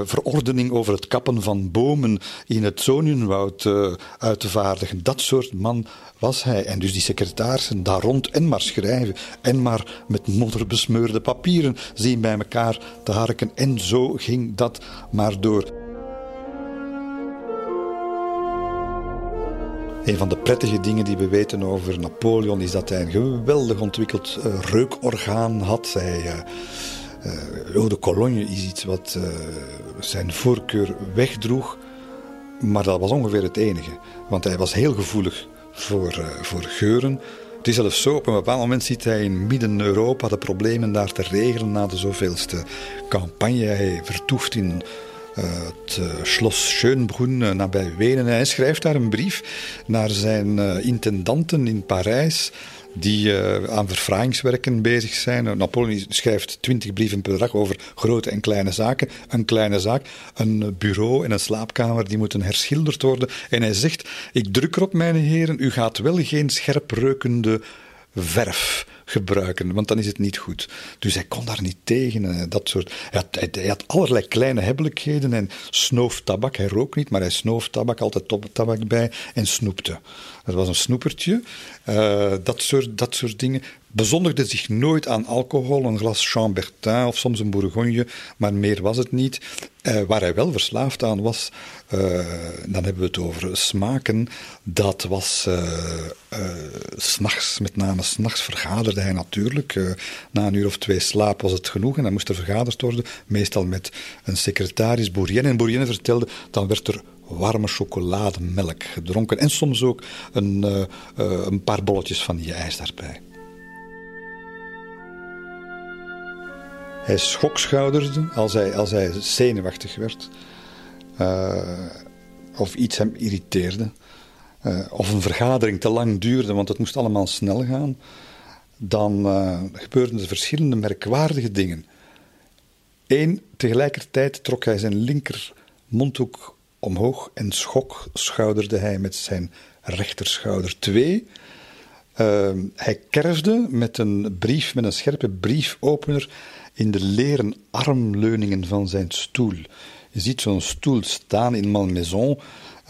verordening over het kappen van bomen in het Zonienwoud uit te vaardigen. Dat soort man was hij. En dus die secretarissen daar rond en maar schrijven en maar met modder besmeurde papieren zien bij elkaar te harken. En zo ging dat maar door. Een van de prettige dingen die we weten over Napoleon is dat hij een geweldig ontwikkeld uh, reukorgaan had. Hij, uh, eau de Cologne is iets wat zijn voorkeur wegdroeg. Maar dat was ongeveer het enige. Want hij was heel gevoelig voor, uh, voor geuren. Het is zelfs zo, op een bepaald moment ziet hij in Midden-Europa de problemen daar te regelen na de zoveelste campagne. Hij vertoeft in uh, het uh, Schloss Schönbrunn nabij Wenen. Hij schrijft daar een brief naar zijn intendanten in Parijs die uh, aan verfraaiingswerken bezig zijn. Napoleon schrijft twintig brieven per dag over grote en kleine zaken. Een kleine zaak, een bureau en een slaapkamer die moeten herschilderd worden. En hij zegt, ik druk erop, mijn heren, u gaat wel geen scherp reukende verf gebruiken, want dan is het niet goed. Dus hij kon daar niet tegen. Eh, dat soort. Hij had, allerlei kleine hebbelijkheden en snoof tabak. Hij rook niet, maar hij snoof tabak, altijd tabak bij en snoepte. Dat was een snoepertje. Uh, dat, soort, dat soort dingen. Bezondigde zich nooit aan alcohol, een glas Chambertin of soms een Bourgogne, maar meer was het niet. Uh, waar hij wel verslaafd aan was, uh, dan hebben we het over smaken. Dat was uh, s'nachts, met name s'nachts vergaderde hij natuurlijk. na een uur of twee slaap was het genoeg en dan moest er vergaderd worden. Meestal met een secretaris, Bourrienne. En Bourrienne vertelde, dan werd er warme chocolademelk gedronken. En soms ook een, een paar bolletjes van die ijs daarbij. Hij schokschouderde als hij, als hij zenuwachtig werd. Uh, of iets hem irriteerde. of een vergadering te lang duurde, want het moest allemaal snel gaan. Dan gebeurden er verschillende merkwaardige dingen. Eén, tegelijkertijd trok hij zijn linker mondhoek omhoog en schok schouderde hij met zijn rechterschouder. Twee, hij kerfde met een brief, met een scherpe briefopener in de leren armleuningen van zijn stoel. Je ziet zo'n stoel staan in Malmaison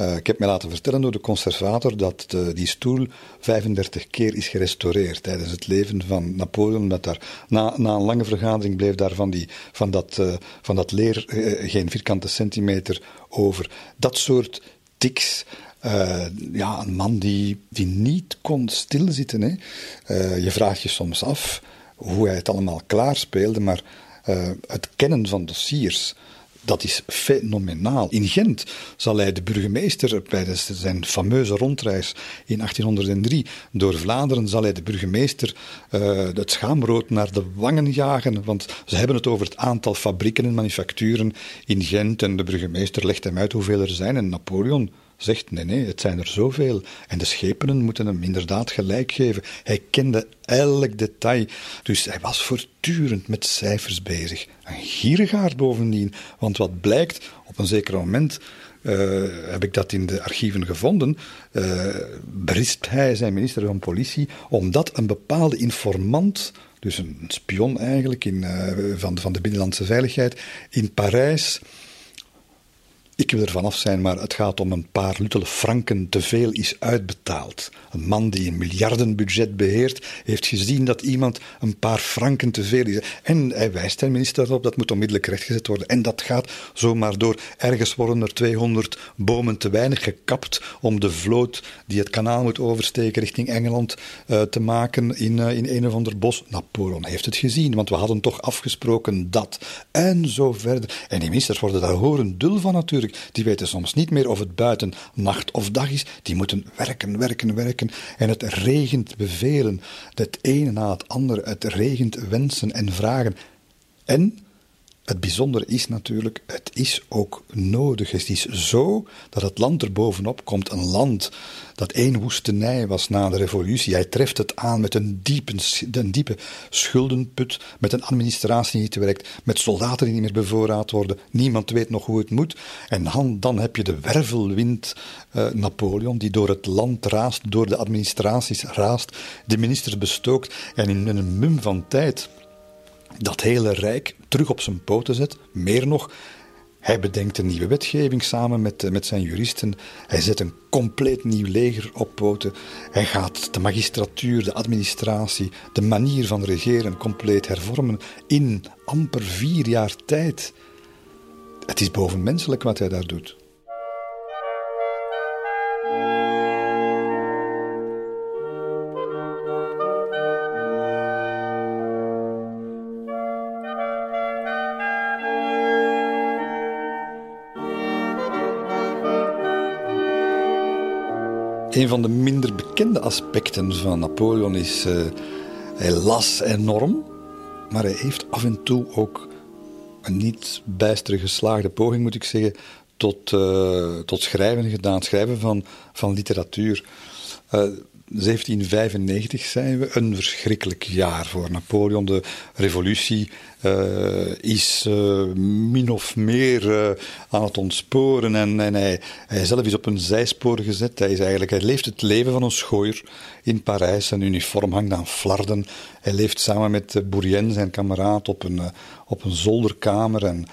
uh, ik heb mij laten vertellen door de conservator dat die stoel 35 keer is gerestaureerd tijdens het leven van Napoleon. Dat daar, na, na een lange vergadering bleef daar van, die, van, dat, uh, van dat leer geen vierkante centimeter over. Dat soort tics. ja, een man die, die niet kon stilzitten. Hè. je vraagt je soms af hoe hij het allemaal klaarspeelde, maar het kennen van dossiers Dat is fenomenaal. In Gent zal hij de burgemeester, tijdens zijn fameuze rondreis in 1803 door Vlaanderen, zal hij de burgemeester uh, het schaamrood naar de wangen jagen. Want ze hebben het over het aantal fabrieken en manufacturen in Gent. En de burgemeester legt hem uit hoeveel er zijn. En Napoleon zegt nee, nee, het zijn er zoveel. En de schepenen moeten hem inderdaad gelijk geven. Hij kende elk detail. Dus hij was voortdurend met cijfers bezig. Een gierigaard bovendien. Want wat blijkt, op een zeker moment uh, heb ik dat in de archieven gevonden, uh, hij zijn minister van Politie omdat een bepaalde informant, dus een spion eigenlijk in, uh, van, van de Binnenlandse Veiligheid, in Parijs ik wil er vanaf zijn, maar het gaat om een paar luttele franken te veel is uitbetaald. Een man die een miljardenbudget beheert, heeft gezien dat iemand een paar franken te veel is. En hij wijst zijn minister erop, dat moet onmiddellijk rechtgezet worden. En dat gaat zomaar door. Ergens worden er 200 bomen te weinig gekapt om de vloot die het kanaal moet oversteken richting Engeland uh, te maken in, uh, in een of ander bos. Napoleon heeft het gezien, want we hadden toch afgesproken dat. En zo verder. En die ministers worden daar horen dul van natuurlijk. Die weten soms niet meer of het buiten nacht of dag is. Die moeten werken, werken, werken. En het regent bevelen. Het ene na het andere. Het regent wensen en vragen. En het bijzondere is natuurlijk, het is ook nodig. Het is zo dat het land er bovenop komt. Een land dat één woestenij was na de revolutie. Hij treft het aan met een diepe, een diepe schuldenput, met een administratie die niet werkt, met soldaten die niet meer bevoorraad worden. Niemand weet nog hoe het moet. En dan, dan heb je de wervelwind uh, Napoleon, die door het land raast, door de administraties raast, de ministers bestookt en in een mum van tijd dat hele rijk terug op zijn poten zet. Meer nog, hij bedenkt een nieuwe wetgeving samen met, eh, met zijn juristen. Hij zet een compleet nieuw leger op poten. Hij gaat de magistratuur, de administratie, de manier van regeren compleet hervormen in amper vier jaar tijd. Het is bovenmenselijk wat hij daar doet. Een van de minder bekende aspecten van Napoleon is, uh, hij las enorm, maar hij heeft af en toe ook een niet bijster geslaagde poging, moet ik zeggen, tot, uh, tot schrijven gedaan, schrijven van, van literatuur. Uh, 1795 zijn we, een verschrikkelijk jaar voor Napoleon. De revolutie uh, is uh, min of meer uh, aan het ontsporen en, en hij, zelf is op een zijspoor gezet. Hij, is eigenlijk, leeft het leven van een schooier in Parijs. Zijn uniform hangt aan flarden. Hij leeft samen met Bourrienne, zijn kameraad, op een, op een zolderkamer en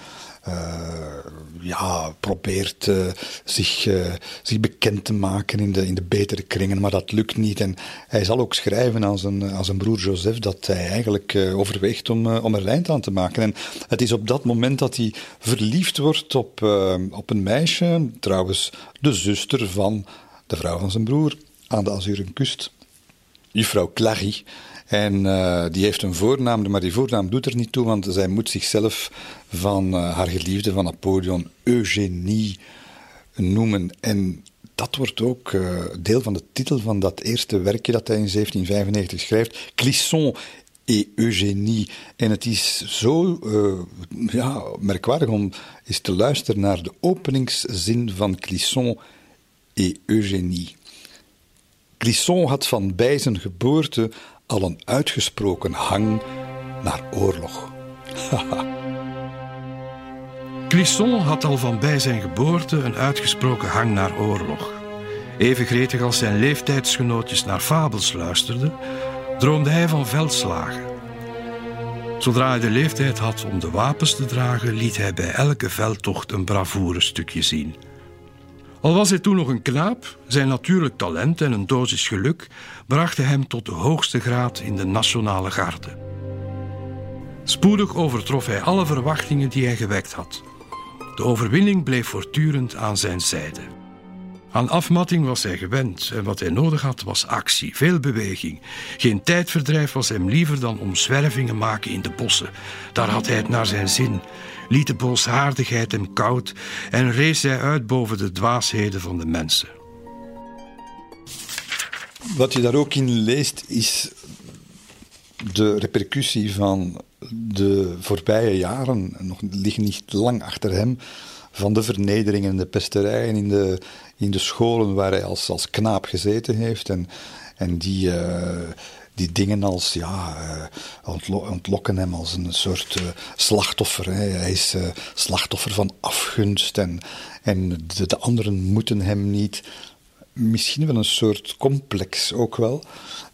ja, probeert uh, zich, uh, zich bekend te maken in de, in de betere kringen, maar dat lukt niet. En hij zal ook schrijven aan zijn, aan zijn broer Joseph dat hij eigenlijk overweegt om, om er eind aan te maken. En het is op dat moment dat hij verliefd wordt op, op een meisje, trouwens de zuster van de vrouw van zijn broer, aan de Azuren kust, juffrouw Clary. En uh, die heeft een voornaam, maar die voornaam doet er niet toe, want zij moet zichzelf van uh, haar geliefde van Napoleon Eugenie noemen. En dat wordt ook uh, deel van de titel van dat eerste werkje dat hij in 1795 schrijft. Clisson et Eugenie. En het is zo ja, merkwaardig om eens te luisteren naar de openingszin van Clisson et Eugenie. Clisson had van bij zijn geboorte al een uitgesproken hang naar oorlog. Clisson had al van bij zijn geboorte een uitgesproken hang naar oorlog. Even gretig als zijn leeftijdsgenootjes naar fabels luisterden, droomde hij van veldslagen. Zodra hij de leeftijd had om de wapens te dragen, liet hij bij elke veldtocht een bravoure stukje zien. Al was hij toen nog een knaap, zijn natuurlijk talent en een dosis geluk brachten hem tot de hoogste graad in de nationale garde. Spoedig overtrof hij alle verwachtingen die hij gewekt had. De overwinning bleef voortdurend aan zijn zijde. Aan afmatting was hij gewend en wat hij nodig had was actie, veel beweging. Geen tijdverdrijf was hem liever dan omzwervingen maken in de bossen. Daar had hij het naar zijn zin. Liet de boosaardigheid hem koud en rees hij uit boven de dwaasheden van de mensen. Wat je daar ook in leest is de repercussie van de voorbije jaren, nog liggen niet lang achter hem, van de vernederingen en de pesterijen in de, in de scholen waar hij als, als knaap gezeten heeft. En, en die, uh, die dingen als, ja, uh, ontlokken hem als een soort uh, slachtoffer. Hè. Hij is slachtoffer van afgunst en, en de, de anderen moeten hem niet misschien wel een soort complex ook wel,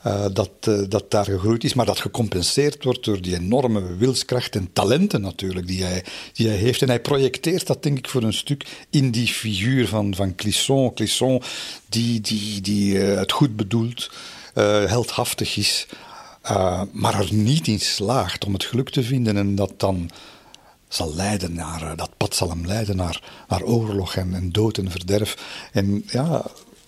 uh, dat, uh, dat daar gegroeid is, maar dat gecompenseerd wordt door die enorme wilskracht en talenten natuurlijk die hij, die heeft. En hij projecteert dat denk ik voor een stuk in die figuur van, van Clisson. Clisson die, die, die uh, het goed bedoelt, heldhaftig is, maar er niet in slaagt om het geluk te vinden en dat dan zal leiden naar, dat pad zal hem leiden naar, naar oorlog en, en dood en verderf. En ja,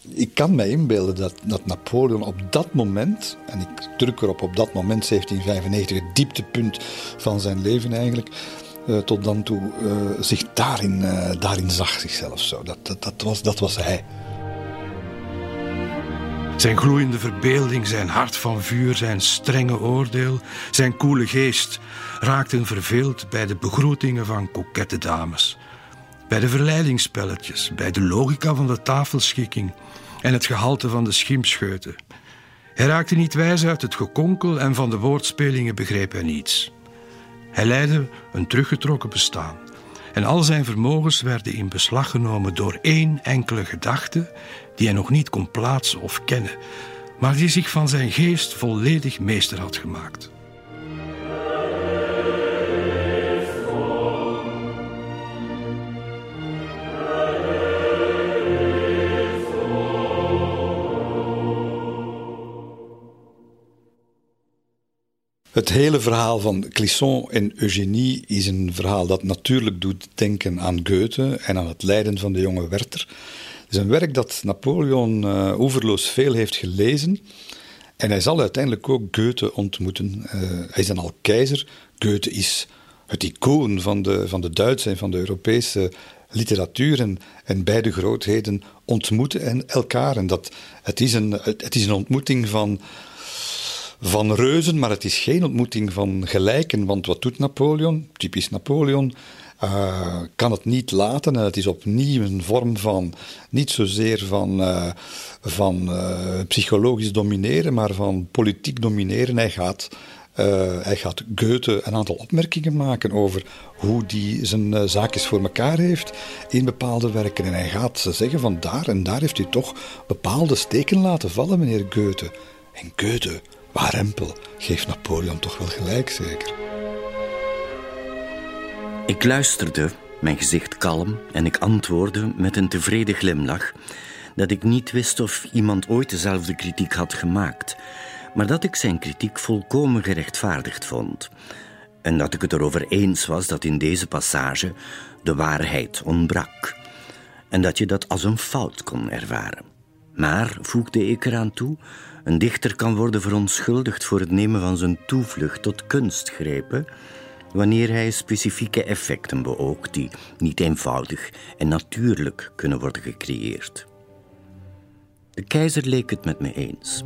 ik kan me inbeelden dat, dat Napoleon op dat moment, en ik druk erop op dat moment, 1795, het dieptepunt van zijn leven eigenlijk, uh, tot dan toe uh, zich daarin, uh, daarin zag zichzelf zo. Dat, dat, was, dat was hij. Zijn gloeiende verbeelding, zijn hart van vuur, zijn strenge oordeel, zijn koele geest raakten verveeld bij de begroetingen van kokette dames. Bij de verleidingsspelletjes, bij de logica van de tafelschikking, en het gehalte van de schimpscheuten. Hij raakte niet wijs uit het gekonkel en van de woordspelingen begreep hij niets. Hij leidde een teruggetrokken bestaan. En al zijn vermogens werden in beslag genomen door één enkele gedachte die hij nog niet kon plaatsen of kennen, maar die zich van zijn geest volledig meester had gemaakt. Het hele verhaal van Clisson en Eugénie is een verhaal dat natuurlijk doet denken aan Goethe en aan het lijden van de jonge Werther. Het is een werk dat Napoleon uh, oeverloos veel heeft gelezen. En hij zal uiteindelijk ook Goethe ontmoeten. Uh, hij is dan al keizer. Goethe is het icoon van de, van de Duitse en van de Europese literatuur. En, en beide grootheden ontmoeten en elkaar. En dat, het, is een, het is een ontmoeting van van reuzen, maar het is geen ontmoeting van gelijken. Want wat doet Napoleon? Typisch Napoleon. Uh, kan het niet laten. En het is opnieuw een vorm van, niet zozeer van, uh, van uh, psychologisch domineren, maar van politiek domineren. Hij gaat, hij gaat Goethe een aantal opmerkingen maken over hoe die zijn zaakjes voor elkaar heeft in bepaalde werken. En hij gaat zeggen van daar en daar heeft hij toch bepaalde steken laten vallen, meneer Goethe. En Goethe Warempel geeft Napoleon toch wel gelijk, zeker. Ik luisterde, mijn gezicht kalm, en ik antwoordde met een tevreden glimlach dat ik niet wist of iemand ooit dezelfde kritiek had gemaakt, maar dat ik zijn kritiek volkomen gerechtvaardigd vond. En dat ik het erover eens was dat in deze passage de waarheid ontbrak. En dat je dat als een fout kon ervaren. Maar, voegde ik eraan toe, een dichter kan worden verontschuldigd voor het nemen van zijn toevlucht tot kunstgrepen wanneer hij specifieke effecten beoogt die niet eenvoudig en natuurlijk kunnen worden gecreëerd. De keizer leek het met me eens.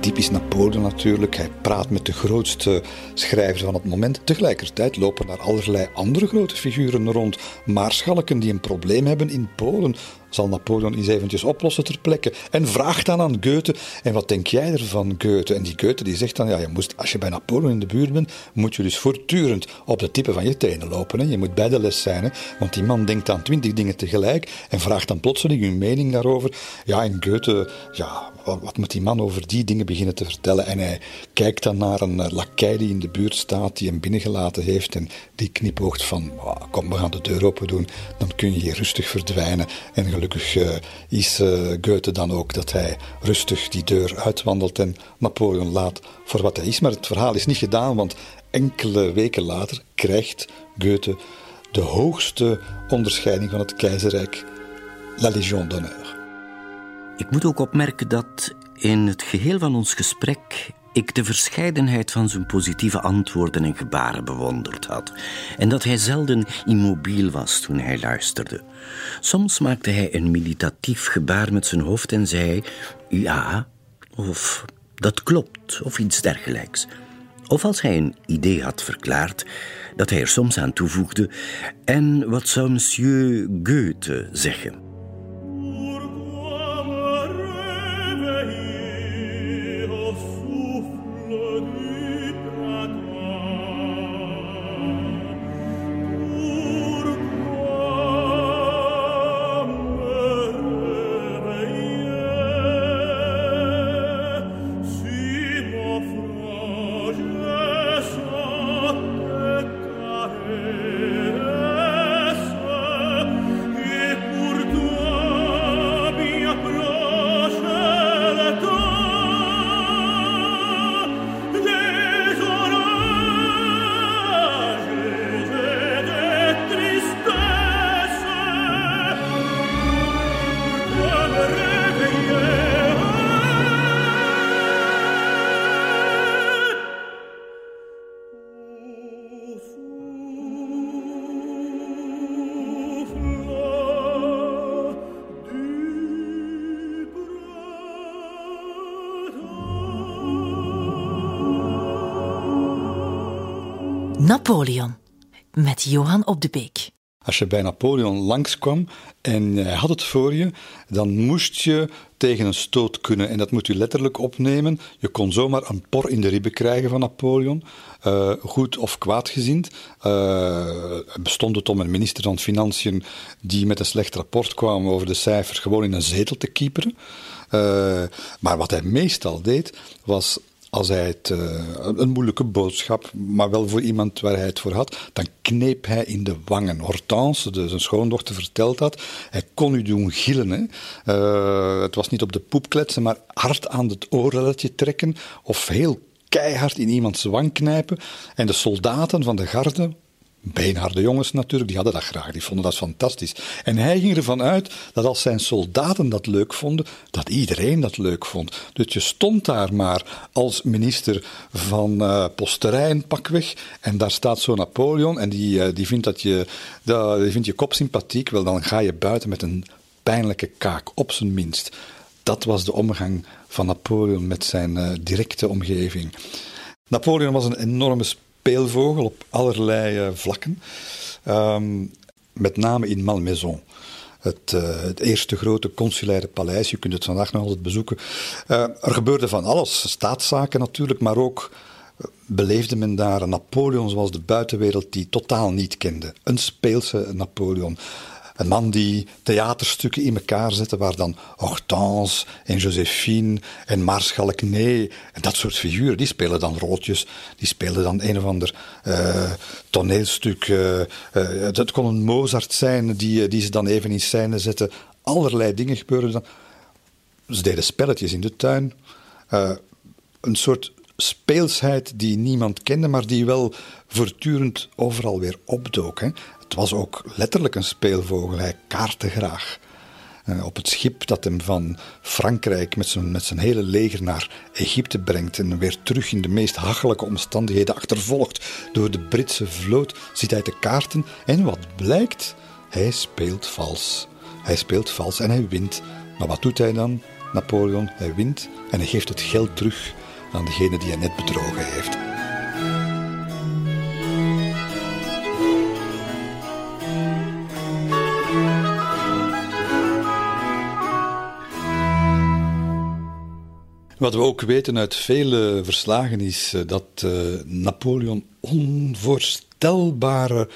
Typisch Napoleon natuurlijk. Hij praat met de grootste schrijvers van het moment. Tegelijkertijd lopen daar allerlei andere grote figuren rond. Maarschalken die een probleem hebben in Polen zal Napoleon eens eventjes oplossen ter plekke. En vraagt dan aan Goethe, en wat denk jij ervan, Goethe? En die Goethe die zegt dan, ja, je moest, als je bij Napoleon in de buurt bent, moet je dus voortdurend op de tippen van je tenen lopen. Hè? Je moet bij de les zijn, hè? want die man denkt aan twintig dingen tegelijk en vraagt dan plotseling uw mening daarover. Ja, en Goethe, ja, wat, moet die man over die dingen beginnen te vertellen? En hij kijkt dan naar een uh, lakij die in de buurt staat, die hem binnengelaten heeft en die knipoogt van, kom, we gaan de deur open doen, dan kun je hier rustig verdwijnen en gelukkig uh, is uh, Goethe dan ook dat hij rustig die deur uitwandelt en Napoleon laat voor wat hij is. Maar het verhaal is niet gedaan, want enkele weken later krijgt Goethe de hoogste onderscheiding van het keizerrijk, la Légion d'honneur. Ik moet ook opmerken dat in het geheel van ons gesprek ik de verscheidenheid van zijn positieve antwoorden en gebaren bewonderd had. En dat hij zelden immobiel was toen hij luisterde. Soms maakte hij een meditatief gebaar met zijn hoofd en zei: Ja, of dat klopt, of iets dergelijks. Of als hij een idee had verklaard, dat hij er soms aan toevoegde: En wat zou monsieur Goethe zeggen? Napoleon met Johan op de Beek. Als je bij Napoleon langskwam en hij had het voor je, dan moest je tegen een stoot kunnen. En dat moet u letterlijk opnemen. Je kon zomaar een por in de ribben krijgen van Napoleon, uh, goed of kwaadgezind. Uh, bestond het om een minister van Financiën die met een slecht rapport kwam over de cijfers gewoon in een zetel te kieperen. Uh, maar wat hij meestal deed, was als hij het, uh, een moeilijke boodschap, maar wel voor iemand waar hij het voor had, dan kneep hij in de wangen. Hortense, de, zijn schoondochter, vertelt dat. Hij kon u doen gillen. Uh, het was niet op de poep kletsen, maar hard aan het oorlelletje trekken of heel keihard in iemands wang knijpen. En de soldaten van de garde beenharde jongens natuurlijk, die hadden dat graag, die vonden dat fantastisch. En hij ging ervan uit dat als zijn soldaten dat leuk vonden, dat iedereen dat leuk vond. Dus je stond daar maar als minister van uh, posterij pakweg, en daar staat zo Napoleon, en die, uh, die, vindt dat je, die vindt je kop sympathiek, wel dan ga je buiten met een pijnlijke kaak, op zijn minst. Dat was de omgang van Napoleon met zijn uh, directe omgeving. Napoleon was een enorme speelvogel op allerlei uh, vlakken. Um, met name in Malmaison. Het, uh, het, eerste grote consulaire paleis. Je kunt het vandaag nog altijd bezoeken. Uh, er gebeurde van alles. Staatszaken natuurlijk, maar ook beleefde men daar Napoleon zoals de buitenwereld die totaal niet kende. Een speelse Napoleon. Een man die theaterstukken in elkaar zette, waar dan Hortense en Josephine en Maarschalk Nee en dat soort figuren, die spelen dan roodjes, die spelen dan een of ander uh, toneelstuk. Uh, het kon een Mozart zijn die, die ze dan even in scène zetten. Allerlei dingen gebeurden dan. Ze deden spelletjes in de tuin. een soort speelsheid die niemand kende, maar die wel voortdurend overal weer opdook. Hè. Het was ook letterlijk een speelvogel. Hij kaartte graag. Uh, op het schip dat hem van Frankrijk met zijn, met zijn hele leger naar Egypte brengt en weer terug in de meest hachelijke omstandigheden achtervolgd door de Britse vloot, zit hij te kaarten en wat blijkt? Hij speelt vals. Hij speelt vals en hij wint. Maar wat doet hij dan? Napoleon, hij wint en hij geeft het geld terug aan degene die hij net bedrogen heeft. Wat we ook weten uit vele verslagen is eh, dat uh, Napoleon onvoorstelbare,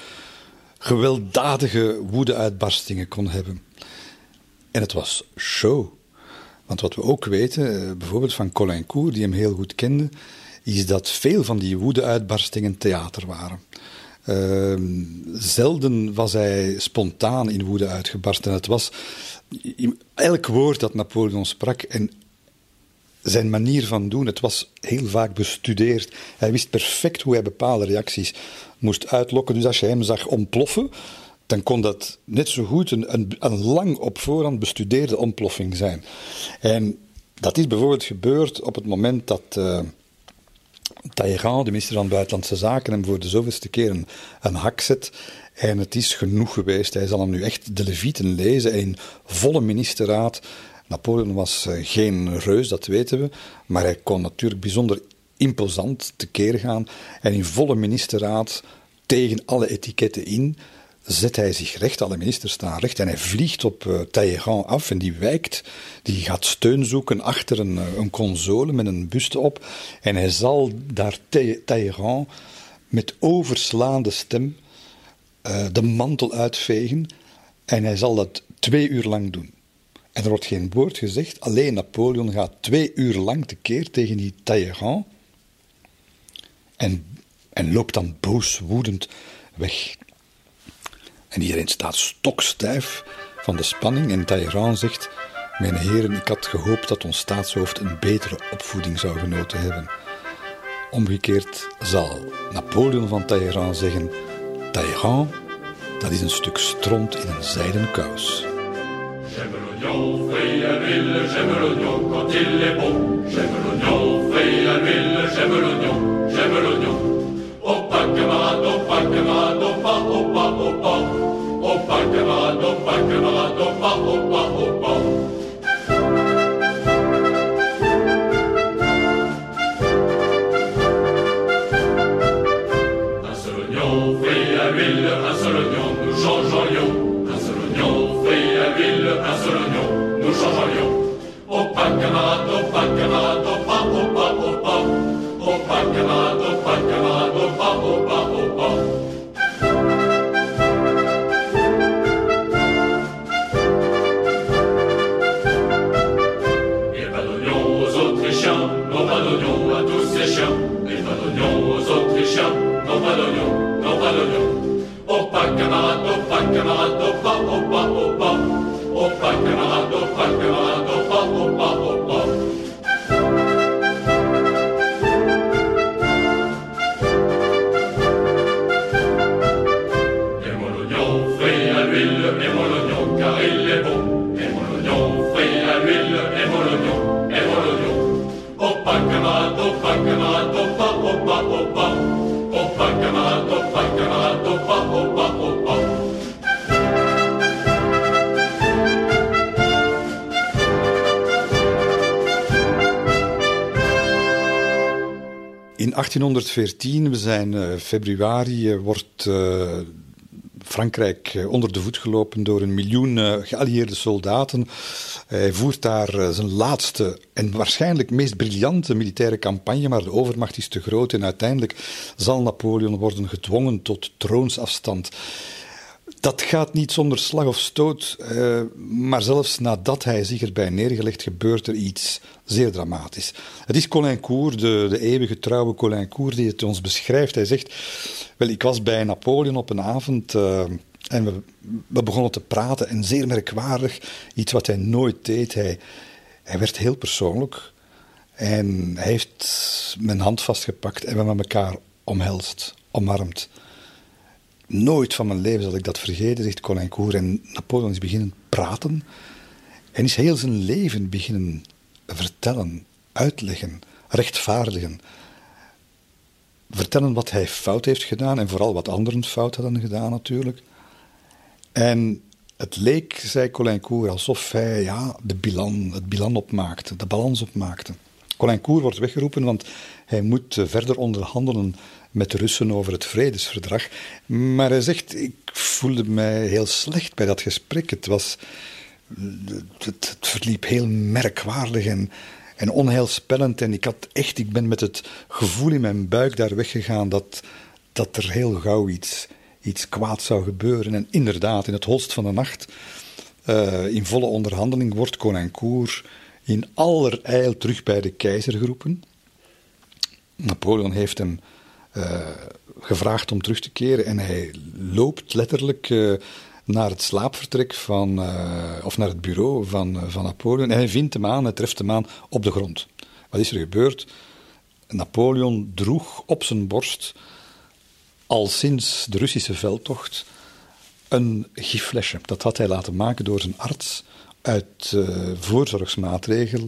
gewelddadige woedeuitbarstingen kon hebben. En het was show. Want wat we ook weten, eh, bijvoorbeeld van Colincourt, die hem heel goed kende, is dat veel van die woedeuitbarstingen theater waren. Uh, zelden was hij spontaan in woede uitgebarsten. Het was elk woord dat Napoleon sprak en zijn manier van doen, het was heel vaak bestudeerd. Hij wist perfect hoe hij bepaalde reacties moest uitlokken. Dus als je hem zag ontploffen, dan kon dat net zo goed een, een, een lang op voorhand bestudeerde ontploffing zijn. En dat is bijvoorbeeld gebeurd op het moment dat uh, de minister van Buitenlandse Zaken, hem voor de zoveelste keer een, een hak zet. En het is genoeg geweest. Hij zal hem nu echt de levieten lezen in volle ministerraad. Napoleon was uh, geen reus, dat weten we. Maar hij kon natuurlijk bijzonder imposant tekeer gaan. En in volle ministerraad tegen alle etiketten in zet hij zich recht, alle ministers staan recht, en hij vliegt op uh, af en die wijkt, die gaat steun zoeken achter een, eh, een console met een buste op, en hij zal daar Talleyrand met overslaande stem de mantel uitvegen, en hij zal dat twee uur lang doen. En er wordt geen woord gezegd, alleen Napoleon gaat twee uur lang tekeer tegen die Talleyrand, en, en loopt dan boos, woedend weg. En iedereen staat stokstijf van de spanning. En Talleyrand zegt: Mijn heren, ik had gehoopt dat ons staatshoofd een betere opvoeding zou genoten hebben. Omgekeerd zal Napoleon van Talleyrand zeggen: Talleyrand, dat is een stuk stront in een zijden kous. l'oignon à l'huile, j'aime l'oignon quand il est bon. J'aime l'oignon frit à l'huile, j'aime l'oignon, j'aime l'oignon. Au pas camarade, au pas camarade, au pas, au pas, au pas. Pas camarade, pas camarade, au pas, au pas. Opakemado, Opakemado, oh, Opakemado, Opakemado, Opakemado, In 1814, we zijn uh, februari, uh, wordt uh, Frankrijk onder de voet gelopen door een miljoen geallieerde soldaten. Hij voert daar zijn laatste en waarschijnlijk meest briljante militaire campagne, maar de overmacht is te groot en uiteindelijk zal Napoleon worden gedwongen tot troonsafstand. Dat gaat niet zonder slag of stoot, uh, maar zelfs nadat hij zich erbij neergelegd, gebeurt er iets zeer dramatisch. Het is Colincourt, de, de eeuwige trouwe Colincourt, die het ons beschrijft. Hij zegt, wel, ik was bij Napoleon op een avond uh, en we, we, begonnen te praten en zeer merkwaardig, iets wat hij nooit deed. Hij, hij werd heel persoonlijk en hij heeft mijn hand vastgepakt en we hebben elkaar omhelst, omarmd. Nooit van mijn leven zal ik dat vergeten, zegt Colincourt. En Napoleon is beginnen praten en is heel zijn leven beginnen vertellen, uitleggen, rechtvaardigen. Vertellen wat hij fout heeft gedaan en vooral wat anderen fout hadden gedaan natuurlijk. En het leek, zei Colincourt, alsof hij ja, de bilan, het bilan opmaakte, de balans opmaakte. Colincourt wordt weggeroepen, want hij moet verder onderhandelen met de Russen over het vredesverdrag. Maar hij zegt, ik voelde mij heel slecht bij dat gesprek. Het, was, het, verliep heel merkwaardig en, en onheilspellend. En ik, had echt, ik ben met het gevoel in mijn buik daar weggegaan dat, dat er heel gauw iets, iets kwaad zou gebeuren. En inderdaad, in het holst van de nacht, uh, in volle onderhandeling, wordt Colincourt in allerijl terug bij de keizer geroepen. Napoleon heeft hem gevraagd om terug te keren en hij loopt letterlijk uh, naar het slaapvertrek van, uh, of naar het bureau van, van Napoleon en hij vindt hem aan, hij treft hem aan op de grond. Wat is er gebeurd? Napoleon droeg op zijn borst, al sinds de Russische veldtocht, een giflesje. Dat had hij laten maken door zijn arts uit voorzorgsmaatregel.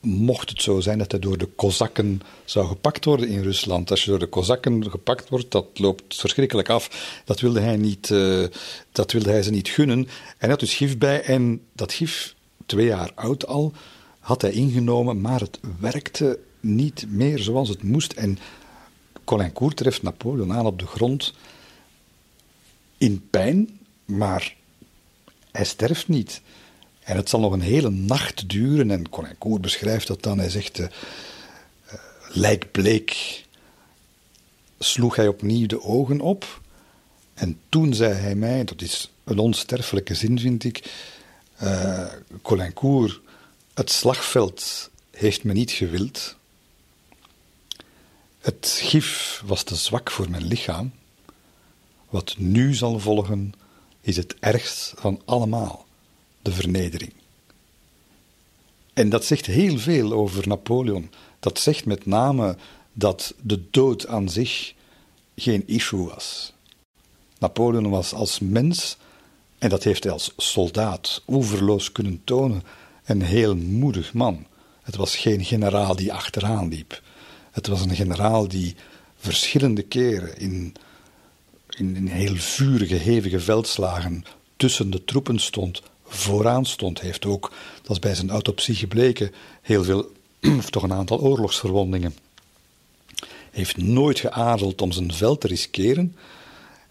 Mocht het zo zijn dat hij door de Kozakken zou gepakt worden in Rusland. Als je door de Kozakken gepakt wordt, dat loopt verschrikkelijk af. Dat wilde hij, niet, uh, dat wilde hij ze niet gunnen. En hij had dus gif bij. En dat gif, twee jaar oud al, had hij ingenomen, maar het werkte niet meer zoals het moest. En Colincourt treft Napoleon aan op de grond in pijn, maar hij sterft niet. En het zal nog een hele nacht duren. En Colincourt beschrijft dat dan. Hij zegt: uh, lijkbleek sloeg hij opnieuw de ogen op. En toen zei hij mij: dat is een onsterfelijke zin, vind ik. Uh, Colincourt, het slagveld heeft me niet gewild. Het gif was te zwak voor mijn lichaam. Wat nu zal volgen, is het ergst van allemaal: de vernedering. En dat zegt heel veel over Napoleon. Dat zegt met name dat de dood aan zich geen issue was. Napoleon was als mens, en dat heeft hij als soldaat oeverloos kunnen tonen, een heel moedig man. Het was geen generaal die achteraan liep. Het was een generaal die verschillende keren in, in, in heel vurige, hevige veldslagen tussen de troepen stond, vooraan stond. Hij heeft ook, dat is bij zijn autopsie gebleken, heel veel, *clears throat* of toch een aantal oorlogsverwondingen. Hij heeft nooit geadeld om zijn veld te riskeren.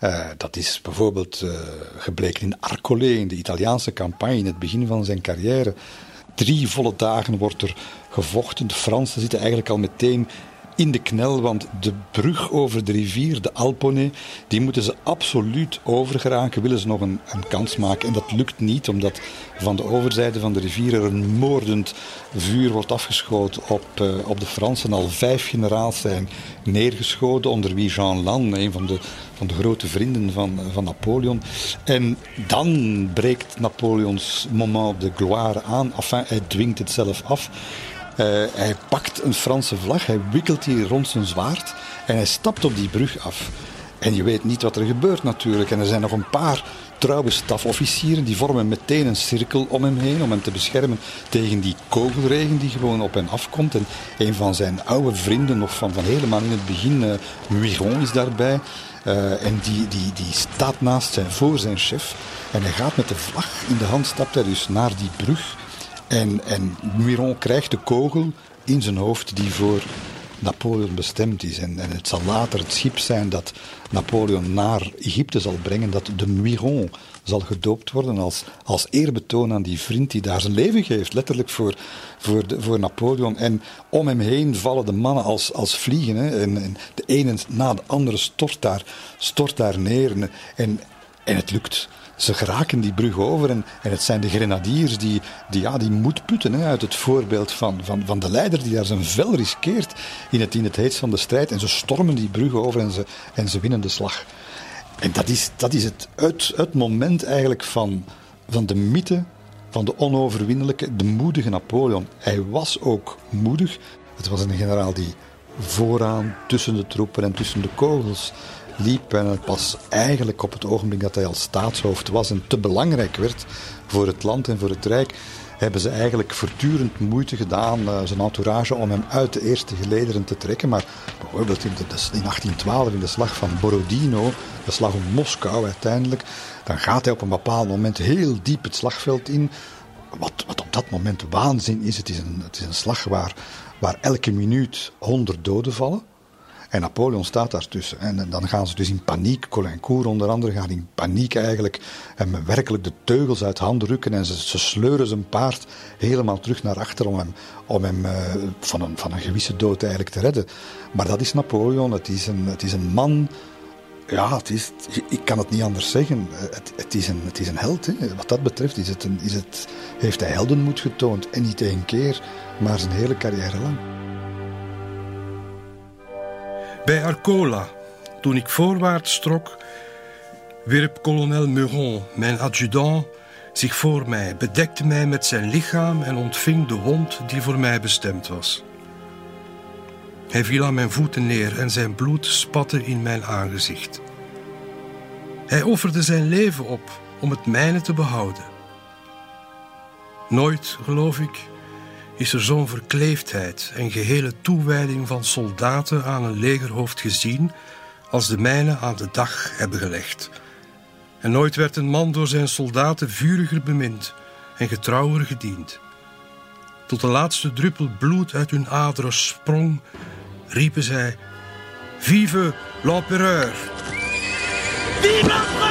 Uh, dat is bijvoorbeeld uh, gebleken in Arcole, in de Italiaanse campagne, in het begin van zijn carrière. Drie volle dagen wordt er gevochten. De Fransen zitten eigenlijk al meteen in de knel, want de brug over de rivier, de Alpone, die moeten ze absoluut overgeraken, willen ze nog een, een, kans maken. En dat lukt niet, omdat van de overzijde van de rivier er een moordend vuur wordt afgeschoten op, uh, op de Fransen. Al vijf generaals zijn neergeschoten, onder wie Jean Lannes, een van de, van de grote vrienden van, van Napoleon. En dan breekt Napoleons moment de gloire aan. Enfin, hij dwingt het zelf af. Uh, hij pakt een Franse vlag, hij wikkelt die rond zijn zwaard en hij stapt op die brug af. En je weet niet wat er gebeurt natuurlijk. En er zijn nog een paar trouwe stafofficieren die vormen meteen een cirkel om hem heen om hem te beschermen tegen die kogelregen die gewoon op hem afkomt. En een van zijn oude vrienden, nog van, van helemaal in het begin, uh, is daarbij. Uh, en die, die, die staat naast zijn, voor zijn chef. En hij gaat met de vlag in de hand, stapt hij dus naar die brug. En, en Muiron krijgt de kogel in zijn hoofd die voor Napoleon bestemd is. En, en, het zal later het schip zijn dat Napoleon naar Egypte zal brengen, dat de Muiron zal gedoopt worden als, als eerbetoon aan die vriend die daar zijn leven geeft, letterlijk voor, voor, de, voor Napoleon. En om hem heen vallen de mannen als, als vliegen. Hè. En, en de ene na de andere stort daar, stort daar neer. En, en het lukt ze geraken die brug over en, en het zijn de grenadiers die, die, ja, die moed putten hè, uit het voorbeeld van, van, van de leider die daar zijn vel riskeert in het, in het heetst van de strijd. En ze stormen die brug over en ze, en ze winnen de slag. En dat is, dat is het, het, het moment eigenlijk van, van de mythe van de onoverwinnelijke, de moedige Napoleon. Hij was ook moedig. Het was een generaal die vooraan tussen de troepen en tussen de kogels liep. En het was eigenlijk op het ogenblik dat hij als staatshoofd was en te belangrijk werd voor het land en voor het Rijk, hebben ze eigenlijk voortdurend moeite gedaan, uh, zijn entourage, om hem uit de eerste gelederen te trekken. Maar bijvoorbeeld in, de, in 1812, in de slag van Borodino, de slag om Moskou uiteindelijk, dan gaat hij op een bepaald moment heel diep het slagveld in. Wat, wat op dat moment waanzin is. Het is een, het is een slag waar, waar elke minuut honderd doden vallen. En Napoleon staat daartussen. En dan gaan ze dus in paniek. Colincourt onder andere gaat in paniek eigenlijk. En werkelijk de teugels uit handen rukken. En ze, sleuren zijn paard helemaal terug naar achter om hem, om hem uh, van, een, van een gewisse dood eigenlijk te redden. Maar dat is Napoleon. Het is een, het is een man. Ja, het is, ik kan het niet anders zeggen. Het, het, is, een, het is een held. Hè. Wat dat betreft is het een, is het, heeft hij heldenmoed getoond. En niet één keer, maar zijn hele carrière lang. Bij Arcola, toen ik voorwaarts trok, wierp kolonel Meuron, mijn adjudant, zich voor mij, bedekte mij met zijn lichaam en ontving de wond die voor mij bestemd was. Hij viel aan mijn voeten neer en zijn bloed spatte in mijn aangezicht. Hij offerde zijn leven op om het mijne te behouden. Nooit, geloof ik, is er zo'n verkleefdheid en gehele toewijding van soldaten aan een legerhoofd gezien als de mijne aan de dag hebben gelegd. En nooit werd een man door zijn soldaten vuriger bemind en getrouwer gediend. Tot de laatste druppel bloed uit hun aderen sprong, riepen zij: Vive l'empereur! Vive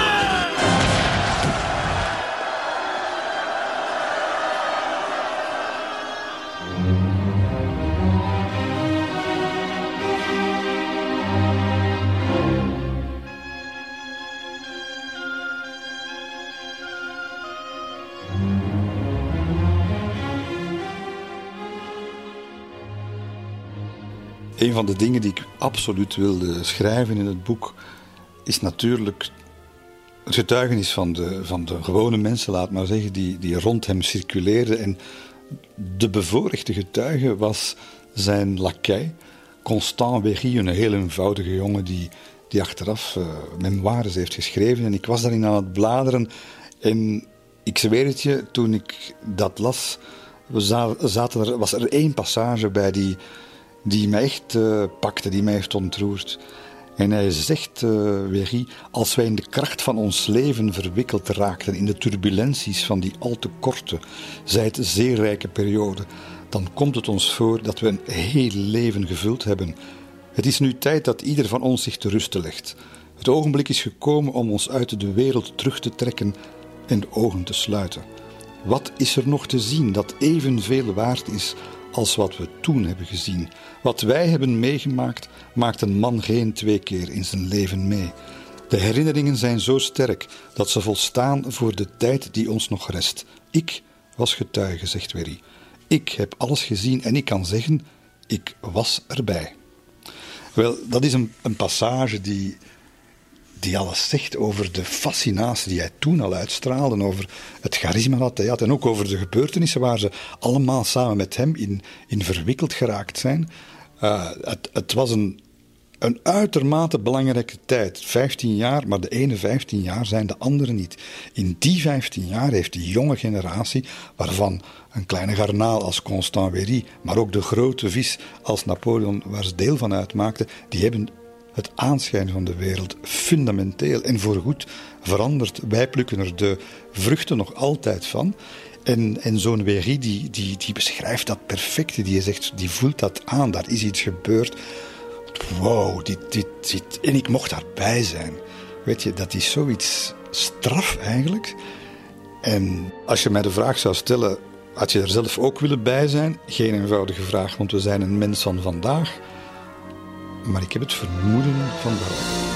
Een van de dingen die ik absoluut wilde schrijven in het boek is natuurlijk het getuigenis van de, van de gewone mensen, laat maar zeggen, die, die rond hem circuleerden. En de bevoorrechte getuige was zijn lakij, Constant Wery, een heel eenvoudige jongen die, die achteraf uh, memoires heeft geschreven. En ik was daarin aan het bladeren en ik zweer het je, toen ik dat las, we zaten er, was er één passage bij die die mij echt uh, pakte, die mij heeft ontroerd. En hij zegt, uh, als wij in de kracht van ons leven verwikkeld raakten in de turbulenties van die al te korte, zij het zeer rijke periode, dan komt het ons voor dat we een heel leven gevuld hebben. Het is nu tijd dat ieder van ons zich te rusten legt. Het ogenblik is gekomen om ons uit de wereld terug te trekken en de ogen te sluiten. Wat is er nog te zien dat evenveel waard is als wat we toen hebben gezien. Wat wij hebben meegemaakt, maakt een man geen twee keer in zijn leven mee. De herinneringen zijn zo sterk dat ze volstaan voor de tijd die ons nog rest. Ik was getuige, zegt Wery. Ik heb alles gezien en ik kan zeggen, ik was erbij. Wel, dat is een, een passage die die alles zegt over de fascinatie die hij toen al uitstraalde, over het charisma dat hij had en ook over de gebeurtenissen waar ze allemaal samen met hem in, in verwikkeld geraakt zijn. Uh, het, was een, uitermate belangrijke tijd. 15 jaar, maar de ene 15 jaar zijn de andere niet. In die 15 jaar heeft die jonge generatie, waarvan een kleine garnaal als Constant Wery, maar ook de grote vis als Napoleon, waar ze deel van uitmaakten, die hebben het aanschijn van de wereld fundamenteel en voorgoed veranderd. Wij plukken er de vruchten nog altijd van. En, en zo'n Wery die, die, die beschrijft dat perfecte, die zegt, die voelt dat aan, daar is iets gebeurd. Wow, dit, dit. En ik mocht daarbij zijn. Weet je, dat is zoiets straf eigenlijk. En als je mij de vraag zou stellen, had je er zelf ook willen bij zijn? Geen eenvoudige vraag, want we zijn een mens van vandaag maar ik heb het vermoeden van wel.